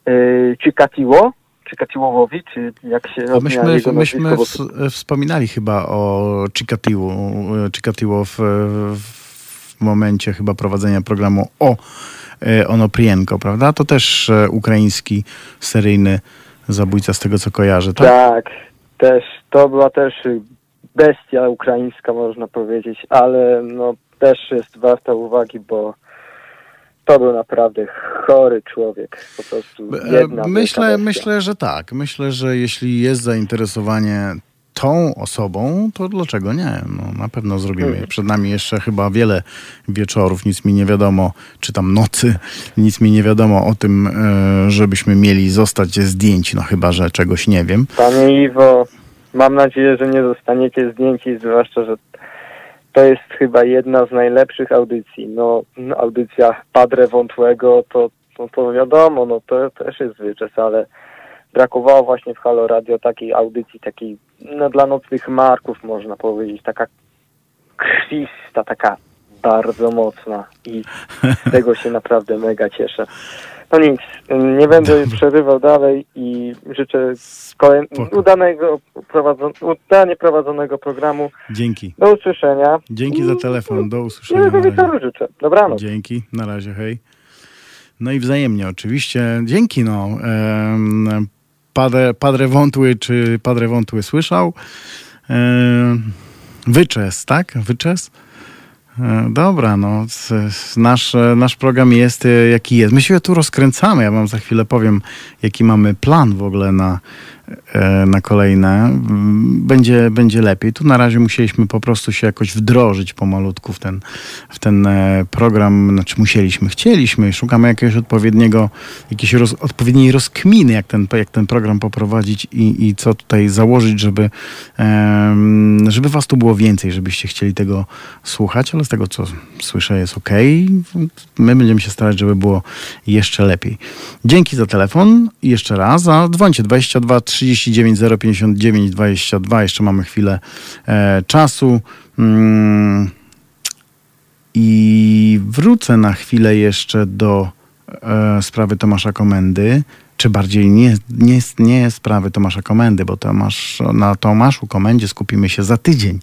yy, Chikatiło? Chikatiłowowi, czy jak się odmienia myśmy, jego myśmy ws- wspominali chyba o Chikatiło, e, Chikatiło w, w momencie chyba prowadzenia programu o e, Onoprienko, prawda? To też e, ukraiński seryjny zabójca z tego co kojarzę, tak? Tak, też, to była też bestia ukraińska, można powiedzieć, ale no też jest warta uwagi, bo to był naprawdę chory człowiek, po prostu E, jedna Myślę, myślę, że tak. Myślę, że jeśli jest zainteresowanie tą osobą, to dlaczego nie? No, na pewno zrobimy. Mhm. Przed nami jeszcze chyba wiele wieczorów, nic mi nie wiadomo, czy tam nocy, nic mi nie wiadomo o tym, e, żebyśmy mieli zostać zdjęci, no chyba, że czegoś nie wiem. Panie Iwo, mam nadzieję, że nie zostaniecie zdjęci, zwłaszcza, że to jest chyba jedna z najlepszych audycji. No, no, audycja Padre Wątłego to no to wiadomo, no to też jest wyczes, ale brakowało właśnie w Halo Radio takiej audycji, takiej, no dla nocnych marków można powiedzieć, taka krwista, taka bardzo mocna i z [laughs] tego się naprawdę mega cieszę. No nic, nie będę przerywał dalej i życzę kolej... Udanego prowadzon... udanie prowadzonego programu. Dzięki. Do usłyszenia. Dzięki za telefon. Do usłyszenia. Miłego wieczoru życzę. Dobranoc. Dzięki, na razie, hej. No i wzajemnie oczywiście. Dzięki, no. Em, Padre, padre Wątły, czy Padre Wątły słyszał? Em, Wyczes, tak? Wyczes? E, Dobra, no, nasz, e, nasz program jest e, jaki jest. My się tu rozkręcamy. Ja wam za chwilę powiem, jaki mamy plan w ogóle na, e, na kolejne. Będzie, będzie lepiej. Tu na razie musieliśmy po prostu się jakoś wdrożyć pomalutku w ten, w ten e, program. Znaczy musieliśmy, chcieliśmy. Szukamy jakiegoś odpowiedniego, jakiejś roz, odpowiedniej rozkminy, jak ten, jak ten program poprowadzić i, i co tutaj założyć, żeby, żeby was tu było więcej, żebyście chcieli tego słuchać, ale z tego, co słyszę, jest ok. My będziemy się starać, żeby było jeszcze lepiej. Dzięki za telefon jeszcze raz. A dzwońcie 22 39 059 22. Jeszcze mamy chwilę e, czasu. Mm, I wrócę na chwilę jeszcze do e, sprawy Tomasza Komendy, czy bardziej nie, nie, nie sprawy Tomasza Komendy, bo Tomasz, na Tomaszu Komendzie skupimy się za tydzień.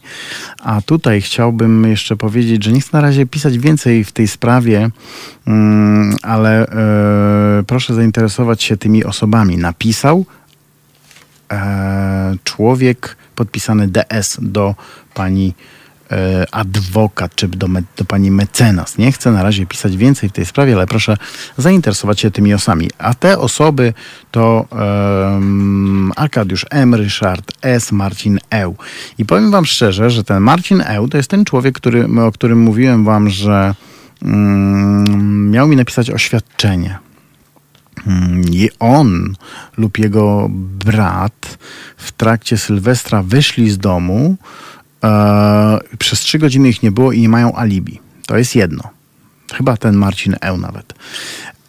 A tutaj chciałbym jeszcze powiedzieć, że nie chcę na razie pisać więcej w tej sprawie, mm, ale e, proszę zainteresować się tymi osobami. Napisał człowiek podpisany DS do pani e, adwokat, czy do, me, do pani mecenas. Nie chcę na razie pisać więcej w tej sprawie, ale proszę zainteresować się tymi osobami. A te osoby to em, Arkadiusz M., Ryszard S., Marcin Eł. I powiem wam szczerze, że ten Marcin Eł to jest ten człowiek, który, o którym mówiłem wam, że mm, miał mi napisać oświadczenie. Mm, I on lub jego brat w trakcie Sylwestra wyszli z domu. E, przez trzy godziny ich nie było i nie mają alibi. To jest jedno. Chyba ten Marcin Eł nawet.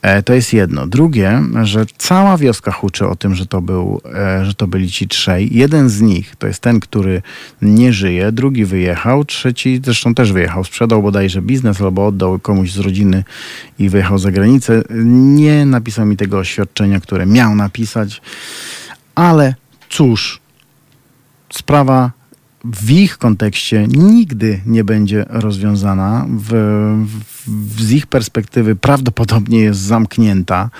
E, to jest jedno. Drugie, że cała wioska huczy o tym, że to, był, e, że to byli ci trzej. Jeden z nich to jest ten, który nie żyje, drugi wyjechał, trzeci zresztą też wyjechał. Sprzedał bodajże biznes albo oddał komuś z rodziny i wyjechał za granicę. Nie napisał mi tego oświadczenia, które miał napisać, ale cóż, sprawa w ich kontekście nigdy nie będzie rozwiązana. W, w, z ich perspektywy prawdopodobnie jest zamknięta.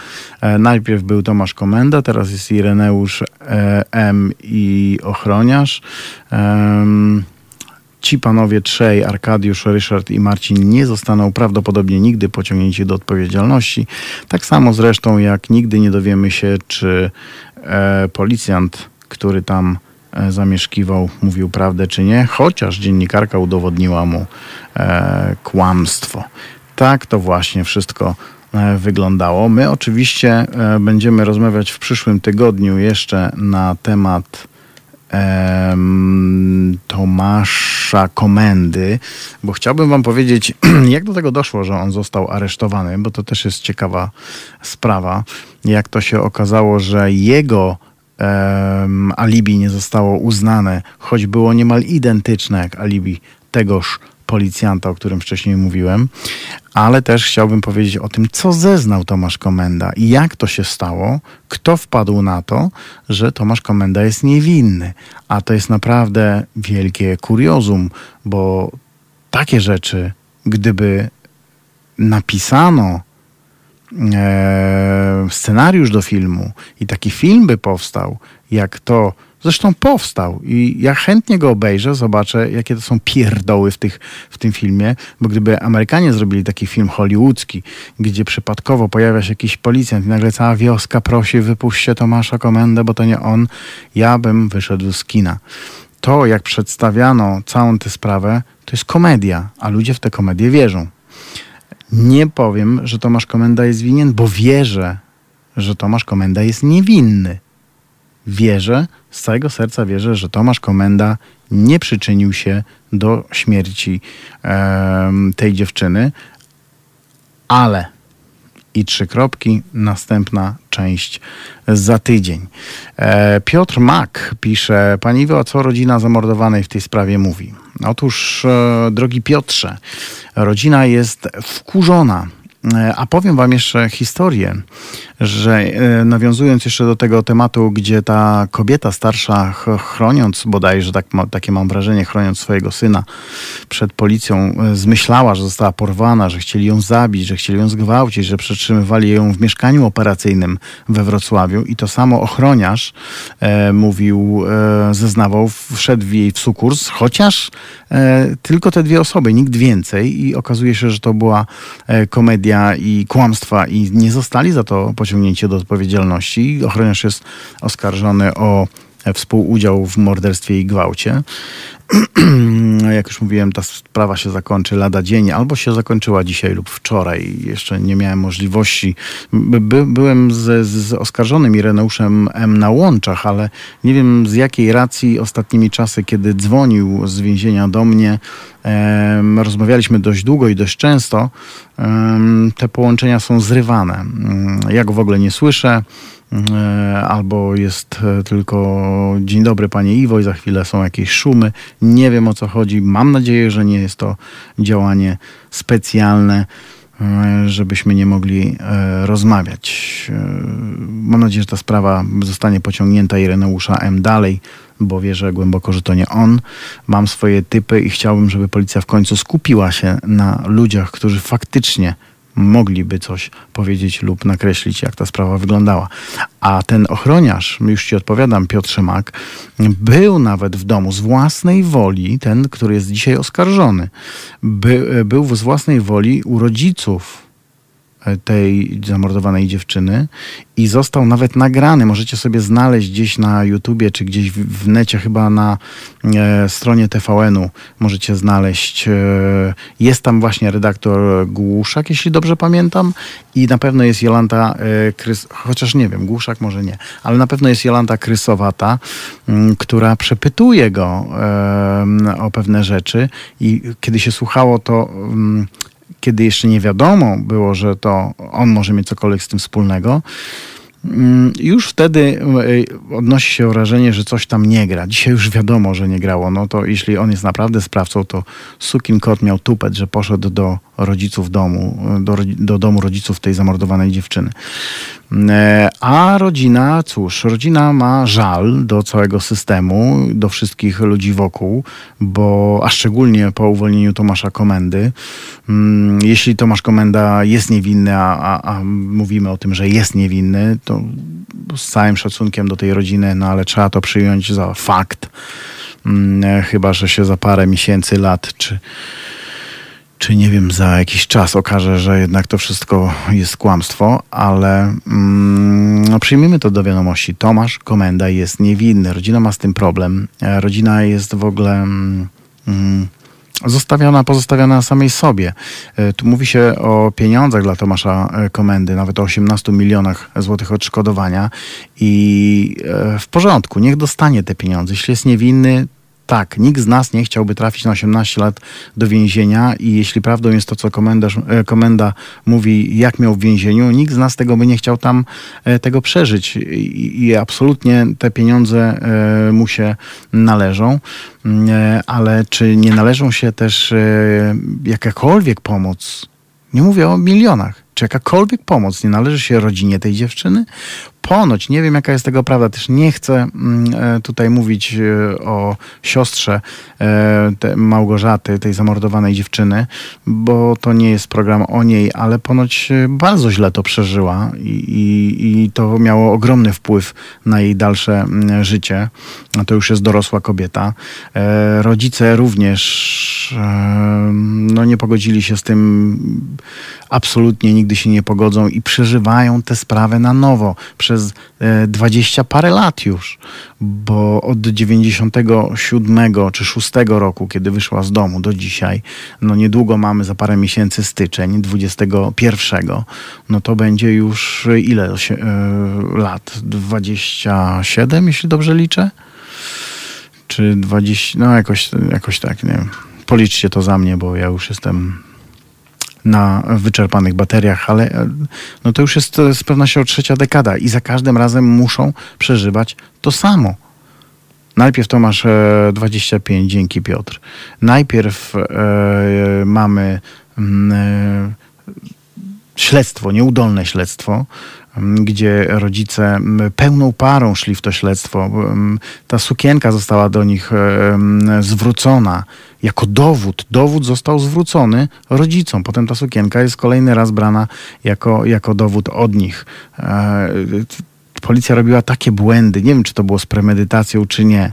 E, najpierw był Tomasz Komenda, teraz jest Ireneusz e, M. i ochroniarz. Em, Ci panowie trzej, Arkadiusz, Ryszard i Marcin, nie zostaną prawdopodobnie nigdy pociągnięci do odpowiedzialności. Tak samo zresztą, jak nigdy nie dowiemy się, czy e, policjant, który tam e, zamieszkiwał, mówił prawdę czy nie, chociaż dziennikarka udowodniła mu e, kłamstwo. Tak to właśnie wszystko e, wyglądało. My oczywiście e, będziemy rozmawiać w przyszłym tygodniu jeszcze na temat em, Tomasza Komendy, bo chciałbym wam powiedzieć, [clears throat] jak do tego doszło, że on został aresztowany, bo to też jest ciekawa sprawa. Jak to się okazało, że jego em, alibi nie zostało uznane, choć było niemal identyczne jak alibi tegoż policjanta, o którym wcześniej mówiłem, ale też chciałbym powiedzieć o tym, co zeznał Tomasz Komenda i jak to się stało, kto wpadł na to, że Tomasz Komenda jest niewinny. A to jest naprawdę wielkie kuriozum, bo takie rzeczy, gdyby napisano scenariusz do filmu i taki film by powstał, jak to zresztą powstał i ja chętnie go obejrzę, zobaczę, jakie to są pierdoły w, tych, w tym filmie, bo gdyby Amerykanie zrobili taki film hollywoodzki, gdzie przypadkowo pojawia się jakiś policjant i nagle cała wioska prosi, wypuśćcie Tomasza Komendę, bo to nie on, ja bym wyszedł z kina. To, jak przedstawiano całą tę sprawę, to jest komedia, a ludzie w tę komedię wierzą. Nie powiem, że Tomasz Komenda jest winien, bo wierzę, że Tomasz Komenda jest niewinny. Wierzę, z całego serca wierzę, że Tomasz Komenda nie przyczynił się do śmierci em, tej dziewczyny, ale, i trzy kropki. Następna część za tydzień. E, Piotr Mak pisze, Pani Iwo, a co rodzina zamordowanej w tej sprawie mówi? Otóż, e, drogi Piotrze, rodzina jest wkurzona a powiem wam jeszcze historię, że e, nawiązując jeszcze do tego tematu, gdzie ta kobieta starsza chroniąc bodajże, tak, takie mam wrażenie, chroniąc swojego syna przed policją, e, zmyślała, że została porwana, że chcieli ją zabić, że chcieli ją zgwałcić, że przetrzymywali ją w mieszkaniu operacyjnym we Wrocławiu i to samo ochroniarz e, mówił, e, zeznawał, wszedł jej w sukurs, chociaż e, tylko te dwie osoby, nikt więcej i okazuje się, że to była komedia i kłamstwa i nie zostali za to pociągnięci do odpowiedzialności. Ochroniarz jest oskarżony o współudział w morderstwie i gwałcie. [clears throat] Jak już mówiłem, ta sprawa się zakończy lada dzień, albo się zakończyła dzisiaj lub wczoraj. Jeszcze nie miałem możliwości. By, byłem z, z oskarżonym Ireneuszem M. na łączach, ale nie wiem z jakiej racji ostatnimi czasy, kiedy dzwonił z więzienia do mnie, rozmawialiśmy dość długo i dość często, te połączenia są zrywane. Um, ja go w ogóle nie słyszę. E, albo jest e, tylko dzień dobry panie Iwo i za chwilę są jakieś szumy. Nie wiem o co chodzi. Mam nadzieję, że nie jest to działanie specjalne e, żebyśmy nie mogli rozmawiać. Mam nadzieję, że ta sprawa zostanie pociągnięta Ireneusza M. dalej, bo wierzę głęboko, że to nie on. Mam swoje typy i chciałbym, żeby policja w końcu skupiła się na ludziach, którzy faktycznie mogliby coś powiedzieć lub nakreślić, jak ta sprawa wyglądała. A ten ochroniarz, już ci odpowiadam, Piotr Mak, był nawet w domu z własnej woli, ten, który jest dzisiaj oskarżony, by, był z własnej woli u rodziców tej zamordowanej dziewczyny i został nawet nagrany. Możecie sobie znaleźć gdzieś na YouTubie, czy gdzieś w, necie, chyba na e, stronie TVN-u możecie znaleźć. E, jest tam właśnie redaktor Głuszak, jeśli dobrze pamiętam i na pewno jest Jolanta e, Krys, chociaż nie wiem, Głuszak może nie, ale na pewno jest Jolanta Krysowata, m, która przepytuje go e, o pewne rzeczy i kiedy się słuchało to m, kiedy jeszcze nie wiadomo było, że to on może mieć cokolwiek z tym wspólnego, mm, już wtedy e, odnosi się wrażenie, że coś tam nie gra. Dzisiaj już wiadomo, że nie grało. No to jeśli on jest naprawdę sprawcą, to Sukin Kot miał tupet, że poszedł do rodziców domu, do, do domu rodziców tej zamordowanej dziewczyny. E, a rodzina, cóż, rodzina ma żal do całego systemu, do wszystkich ludzi wokół, bo a szczególnie po uwolnieniu Tomasza Komendy. Mm, jeśli Tomasz Komenda jest niewinny, a, a, a mówimy o tym, że jest niewinny, to z całym szacunkiem do tej rodziny, no ale trzeba to przyjąć za fakt. Mm, e, chyba, że się za parę miesięcy, lat czy czy nie wiem, za jakiś czas okaże, że jednak to wszystko jest kłamstwo, ale mm, no, przyjmijmy to do wiadomości. Tomasz Komenda jest niewinny. Rodzina ma z tym problem. E, rodzina jest w ogóle mm, mm, zostawiona, pozostawiona samej sobie. E, tu mówi się o pieniądzach dla Tomasza e, Komendy, nawet o 18 milionach złotych odszkodowania i w porządku, niech dostanie te pieniądze. Jeśli jest niewinny, tak, nikt z nas nie chciałby trafić na 18 lat do więzienia i jeśli prawdą jest to, co komendarz, e, komenda mówi, jak miał w więzieniu, nikt z nas tego by nie chciał tam e, tego przeżyć i, i absolutnie te pieniądze e, mu się należą, mm, ale czy nie należą się też jakakolwiek pomoc? Nie mówię o milionach. Czy jakakolwiek pomoc nie należy się rodzinie tej dziewczyny? ponoć, nie wiem jaka jest tego prawda, też nie chcę mm, e, tutaj mówić e, o siostrze e, Małgorzaty, tej zamordowanej dziewczyny, bo to nie jest program o niej, ale ponoć bardzo źle to przeżyła i, i, i to miało ogromny wpływ na jej dalsze mm, życie. To już jest dorosła kobieta. Rodzice również no, nie pogodzili się z tym, absolutnie nigdy się nie pogodzą i przeżywają tę sprawę na nowo. Prze przez e, dwadzieścia parę lat już, bo od 97 czy 6 roku, kiedy wyszła z domu do dzisiaj, no niedługo mamy za parę miesięcy styczeń 21, no to będzie już ile e, lat? 27, jeśli dobrze liczę? Czy 20, no jakoś, jakoś tak, nie wiem. Policzcie to za mnie, bo ja już jestem na wyczerpanych bateriach, ale e, no to już jest e, z pewnością trzecia dekada i za każdym razem muszą przeżywać to samo. Najpierw Tomasz e, 25, dzięki Piotr. Najpierw e, mamy mm, e, śledztwo, nieudolne śledztwo, m, gdzie rodzice m, pełną parą szli w to śledztwo. M, Ta sukienka została do nich em, zwrócona jako dowód. Dowód został zwrócony rodzicom. Potem ta sukienka jest kolejny raz brana jako, jako dowód od nich. E, Policja robiła takie błędy. Nie wiem, czy to było z premedytacją, czy nie.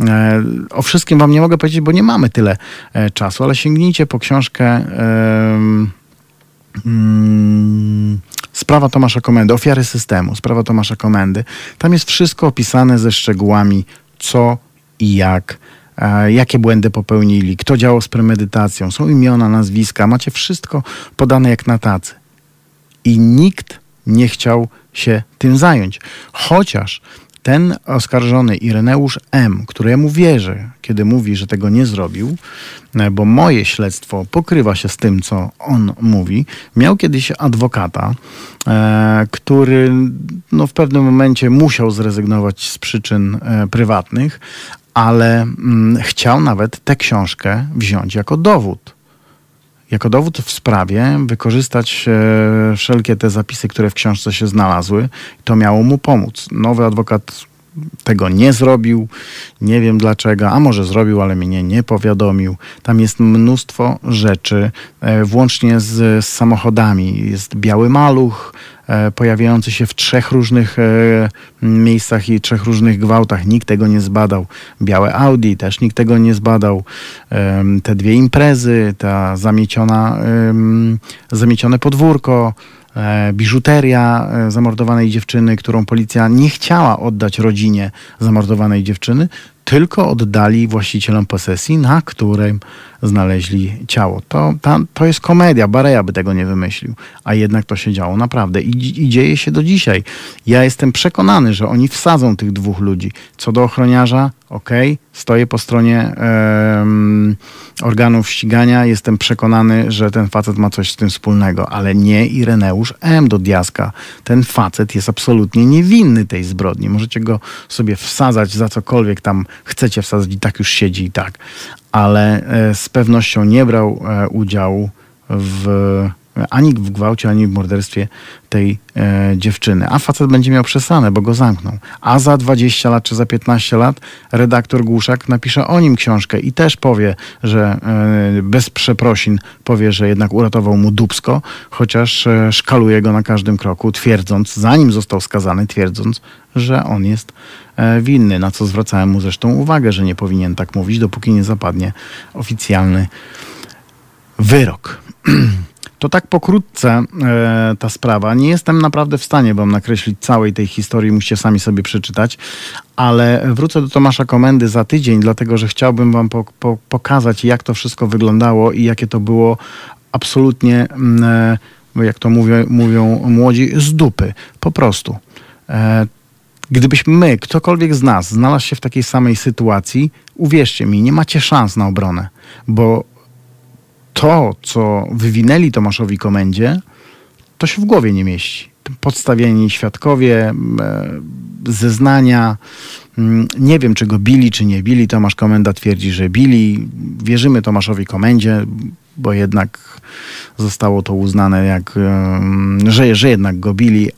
E, O wszystkim wam nie mogę powiedzieć, bo nie mamy tyle e, czasu, ale sięgnijcie po książkę. Mm, Sprawa Tomasza Komendy, ofiary systemu, sprawa Tomasza Komendy. Tam jest wszystko opisane ze szczegółami, co i jak, e, jakie błędy popełnili, kto działał z premedytacją, są imiona, nazwiska, macie wszystko podane jak na tacy. I nikt nie chciał się tym zająć. Chociaż ten oskarżony Ireneusz M., któremu wierzę, kiedy mówi, że tego nie zrobił, e, bo moje śledztwo pokrywa się z tym, co on mówi, miał kiedyś adwokata, e, który no, w pewnym momencie musiał zrezygnować z przyczyn e, prywatnych, ale mm, chciał nawet tę książkę wziąć jako dowód jako dowód w sprawie wykorzystać e, wszelkie te zapisy, które w książce się znalazły. To miało mu pomóc. Nowy adwokat tego nie zrobił, nie wiem dlaczego, a może zrobił, ale mnie nie powiadomił. Tam jest mnóstwo rzeczy, e, włącznie z, z samochodami. Jest biały maluch, e, pojawiający się w trzech różnych e, miejscach i trzech różnych gwałtach. Nikt tego nie zbadał. Białe Audi też nikt tego nie zbadał. Te dwie imprezy, ta zamieciona, zamiecione podwórko, biżuteria e, zamordowanej dziewczyny, którą policja nie chciała oddać rodzinie zamordowanej dziewczyny, tylko oddali właścicielom posesji, na którym znaleźli ciało. To, ta, to jest komedia, Bareja by tego nie wymyślił, a jednak to się działo naprawdę i, i dzieje się do dzisiaj. Ja jestem przekonany, że oni wsadzą tych dwóch ludzi. Co do ochroniarza, okej, stoję po stronie em, organów ścigania, jestem przekonany, że ten facet ma coś z tym wspólnego, ale nie Ireneusz M. do diaska. Ten facet jest absolutnie niewinny tej zbrodni. Możecie go sobie wsadzać za cokolwiek tam chcecie wsadzać i tak już siedzi i tak. Ale e, z pewnością nie brał e, udziału w ani w gwałcie, ani w morderstwie tej e, dziewczyny. A facet będzie miał przesane, bo go zamkną. A za 20 lat czy za 15 lat redaktor Głuszak napisze o nim książkę i też powie, że bez przeprosin powie, że jednak uratował mu dubsko, chociaż szkaluje go na każdym kroku, twierdząc, zanim został skazany, twierdząc, że on jest winny, na co zwracałem mu zresztą uwagę, że nie powinien tak mówić, dopóki nie zapadnie oficjalny wyrok. [clears throat] To tak pokrótce e, ta sprawa. Nie jestem naprawdę w stanie wam nakreślić całej tej historii, musicie sami sobie przeczytać, ale wrócę do Tomasza Komendy za tydzień, dlatego że chciałbym wam po, po, pokazać, jak to wszystko wyglądało i jakie to było absolutnie, mm, e, jak to mówią, mówią młodzi, z dupy. Po prostu. E, Gdybyśmy my, ktokolwiek z nas, znalazł się w takiej samej sytuacji, uwierzcie mi, nie macie szans na obronę, bo to, co wywinęli Tomaszowi Komendzie, to się w głowie nie mieści. Podstawieni świadkowie, e, zeznania. Nie wiem, czy go bili, czy nie bili. Tomasz Komenda twierdzi, że bili. Wierzymy Tomaszowi Komendzie, bo jednak zostało to uznane, jak, em, że, że jednak go bili.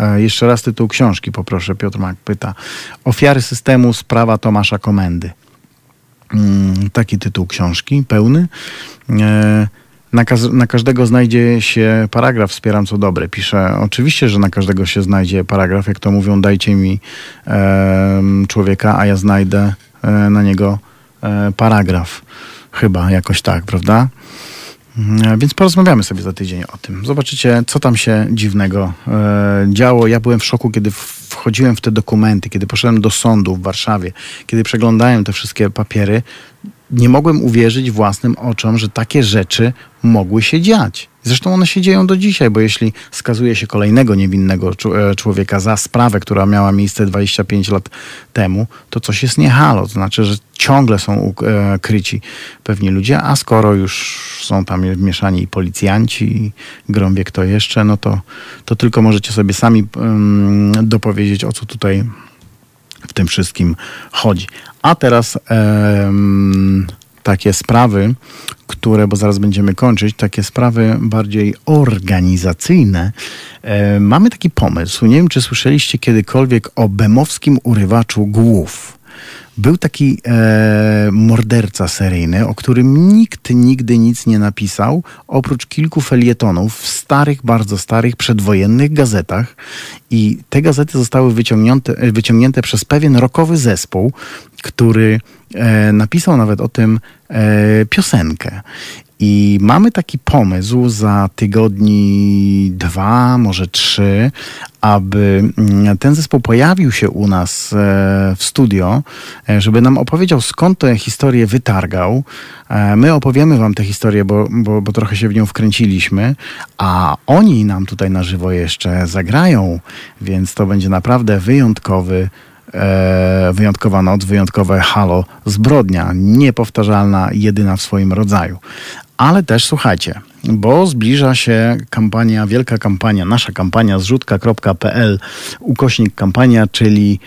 E, Jeszcze raz tytuł książki poproszę, Piotr Mak pyta. Ofiary systemu, sprawa Tomasza Komendy. Mm, Taki tytuł książki, pełny. E, Na, na każdego znajdzie się paragraf, wspieram co dobre. Pisze, oczywiście, że na każdego się znajdzie paragraf, jak to mówią, dajcie mi em, człowieka, a ja znajdę e, na niego e, paragraf. Chyba jakoś tak, prawda? Mm, Więc porozmawiamy sobie za tydzień o tym. Zobaczycie, co tam się dziwnego e, działo. Ja byłem w szoku, kiedy wchodziłem w te dokumenty, kiedy poszedłem do sądu w Warszawie, kiedy przeglądałem te wszystkie papiery. Nie mogłem uwierzyć własnym oczom, że takie rzeczy mogły się dziać. Zresztą one się dzieją do dzisiaj, bo jeśli skazuje się kolejnego niewinnego e, człowieka za sprawę, która miała miejsce 25 lat temu, to coś jest nie halo. To znaczy, że ciągle są e, kryci pewni ludzie, a skoro już są tam mieszani i policjanci, i grom wie kto jeszcze, no to, to tylko możecie sobie sami dopowiedzieć, o co tutaj w tym wszystkim chodzi. A teraz takie sprawy, które, bo zaraz będziemy kończyć, takie sprawy bardziej organizacyjne. E, mamy taki pomysł. Nie wiem, czy słyszeliście kiedykolwiek o bemowskim urywaczu głów. Był taki e, morderca seryjny, o którym nikt nigdy nic nie napisał, oprócz kilku felietonów w starych, bardzo starych, przedwojennych gazetach. I te gazety zostały wyciągnięte, wyciągnięte przez pewien rokowy zespół, który e, napisał nawet o tym e, piosenkę. I mamy taki pomysł za tygodni dwa, może trzy, aby mm, ten zespół pojawił się u nas e, w studio, e, żeby nam opowiedział skąd tę historię wytargał. E, My opowiemy wam tę historię, bo, bo, bo trochę się w nią wkręciliśmy, a oni nam tutaj na żywo jeszcze zagrają, więc to będzie naprawdę wyjątkowy wyjątkowa noc, wyjątkowe halo, zbrodnia, niepowtarzalna, jedyna w swoim rodzaju. Ale też słuchajcie, bo zbliża się kampania, wielka kampania, nasza kampania zrzutka.pl, ukośnik kampania, czyli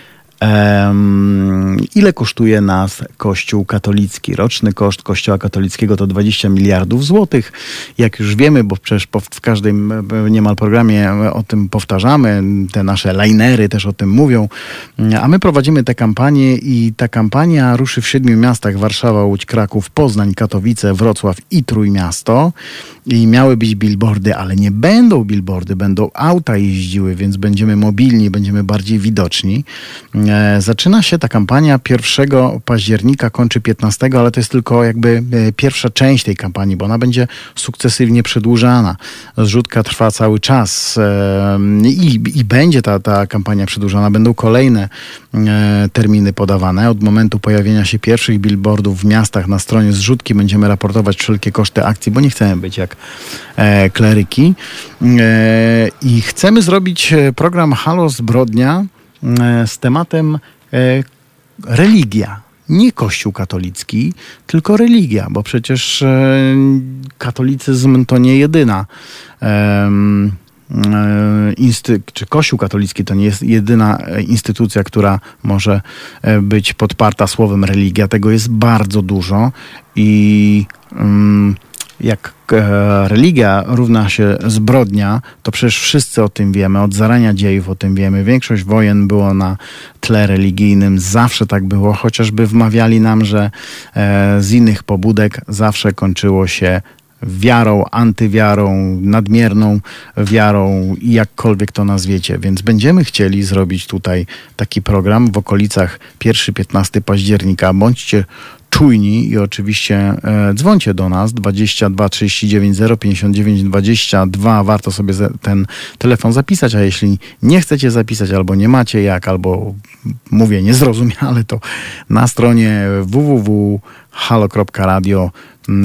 ile kosztuje nas Kościół katolicki. Roczny koszt Kościoła katolickiego to 20 miliardów złotych. Jak już wiemy, bo przecież w każdym e, niemal programie o tym powtarzamy, te nasze linery też o tym mówią, a my prowadzimy tę kampanię i ta kampania ruszy w siedmiu miastach Warszawa, Łódź, Kraków, Poznań, Katowice, Wrocław i Trójmiasto i miały być billboardy, ale nie będą billboardy, będą auta jeździły, więc będziemy mobilni, będziemy bardziej widoczni. E, Zaczyna się ta kampania 1 października, kończy 15, ale to jest tylko jakby e, pierwsza część tej kampanii, bo ona będzie sukcesywnie przedłużana. Zrzutka trwa cały czas e, i, i będzie ta, ta kampania przedłużana. Będą kolejne terminy podawane. Od momentu pojawienia się pierwszych billboardów w miastach na stronie zrzutki będziemy raportować wszelkie koszty akcji, bo nie chcemy być jak kleryki. I chcemy zrobić program Halo Zbrodnia z tematem e, religia. Nie Kościół katolicki, tylko religia, bo przecież e, katolicyzm to nie jedyna. e, Insty, czy Kościół katolicki to nie jest jedyna e, instytucja, która może e, być podparta słowem religia. Tego jest bardzo dużo i mm, jak e, religia równa się zbrodnia, to przecież wszyscy o tym wiemy, od zarania dziejów o tym wiemy. Większość wojen było na tle religijnym, zawsze tak było, chociażby wmawiali nam, że e, z innych pobudek zawsze kończyło się wiarą, antywiarą, nadmierną wiarą jakkolwiek to nazwiecie. Więc będziemy chcieli zrobić tutaj taki program w okolicach 1-15 października. Bądźcie czujni i oczywiście e, dzwońcie do nas 22 39 059 22. Warto sobie ten telefon zapisać, a jeśli nie chcecie zapisać albo nie macie jak, albo mówię niezrozumiale, to na stronie www.halo.radio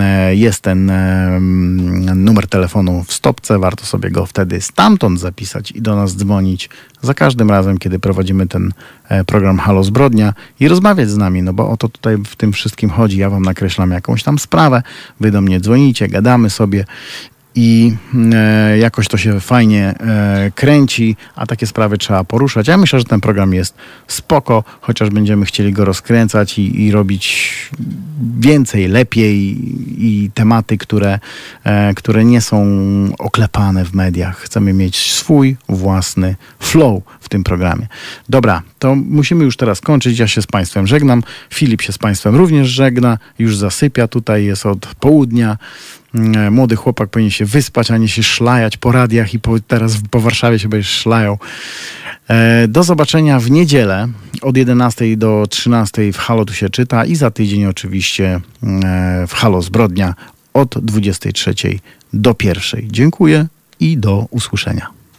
e, jest ten e, mm, numer telefonu w stopce. Warto sobie go wtedy stamtąd zapisać i do nas dzwonić za każdym razem, kiedy prowadzimy ten e, program Halo Zbrodnia i rozmawiać z nami, no bo o to tutaj w tym wszystkim chodzi. Ja wam nakreślam jakąś tam sprawę, wy do mnie dzwonicie, gadamy sobie i e, jakoś to się fajnie e, kręci, a takie sprawy trzeba poruszać. Ja myślę, że ten program jest spoko, chociaż będziemy chcieli go rozkręcać i, i robić więcej, lepiej i tematy, które, e, które nie są oklepane w mediach. Chcemy mieć swój własny flow w tym programie. Dobra, to musimy już teraz kończyć. Ja się z Państwem żegnam. Filip się z Państwem również żegna. Już zasypia. Tutaj jest od południa. Mm, Młody chłopak powinien się wyspać, a nie się szlajać po radiach i po, teraz po Warszawie się będziesz szlajał. E, Do zobaczenia w niedzielę od 11 do 13 w Halo tu się czyta i za tydzień oczywiście e, w Halo Zbrodnia od 23 do 1. Dziękuję i do usłyszenia.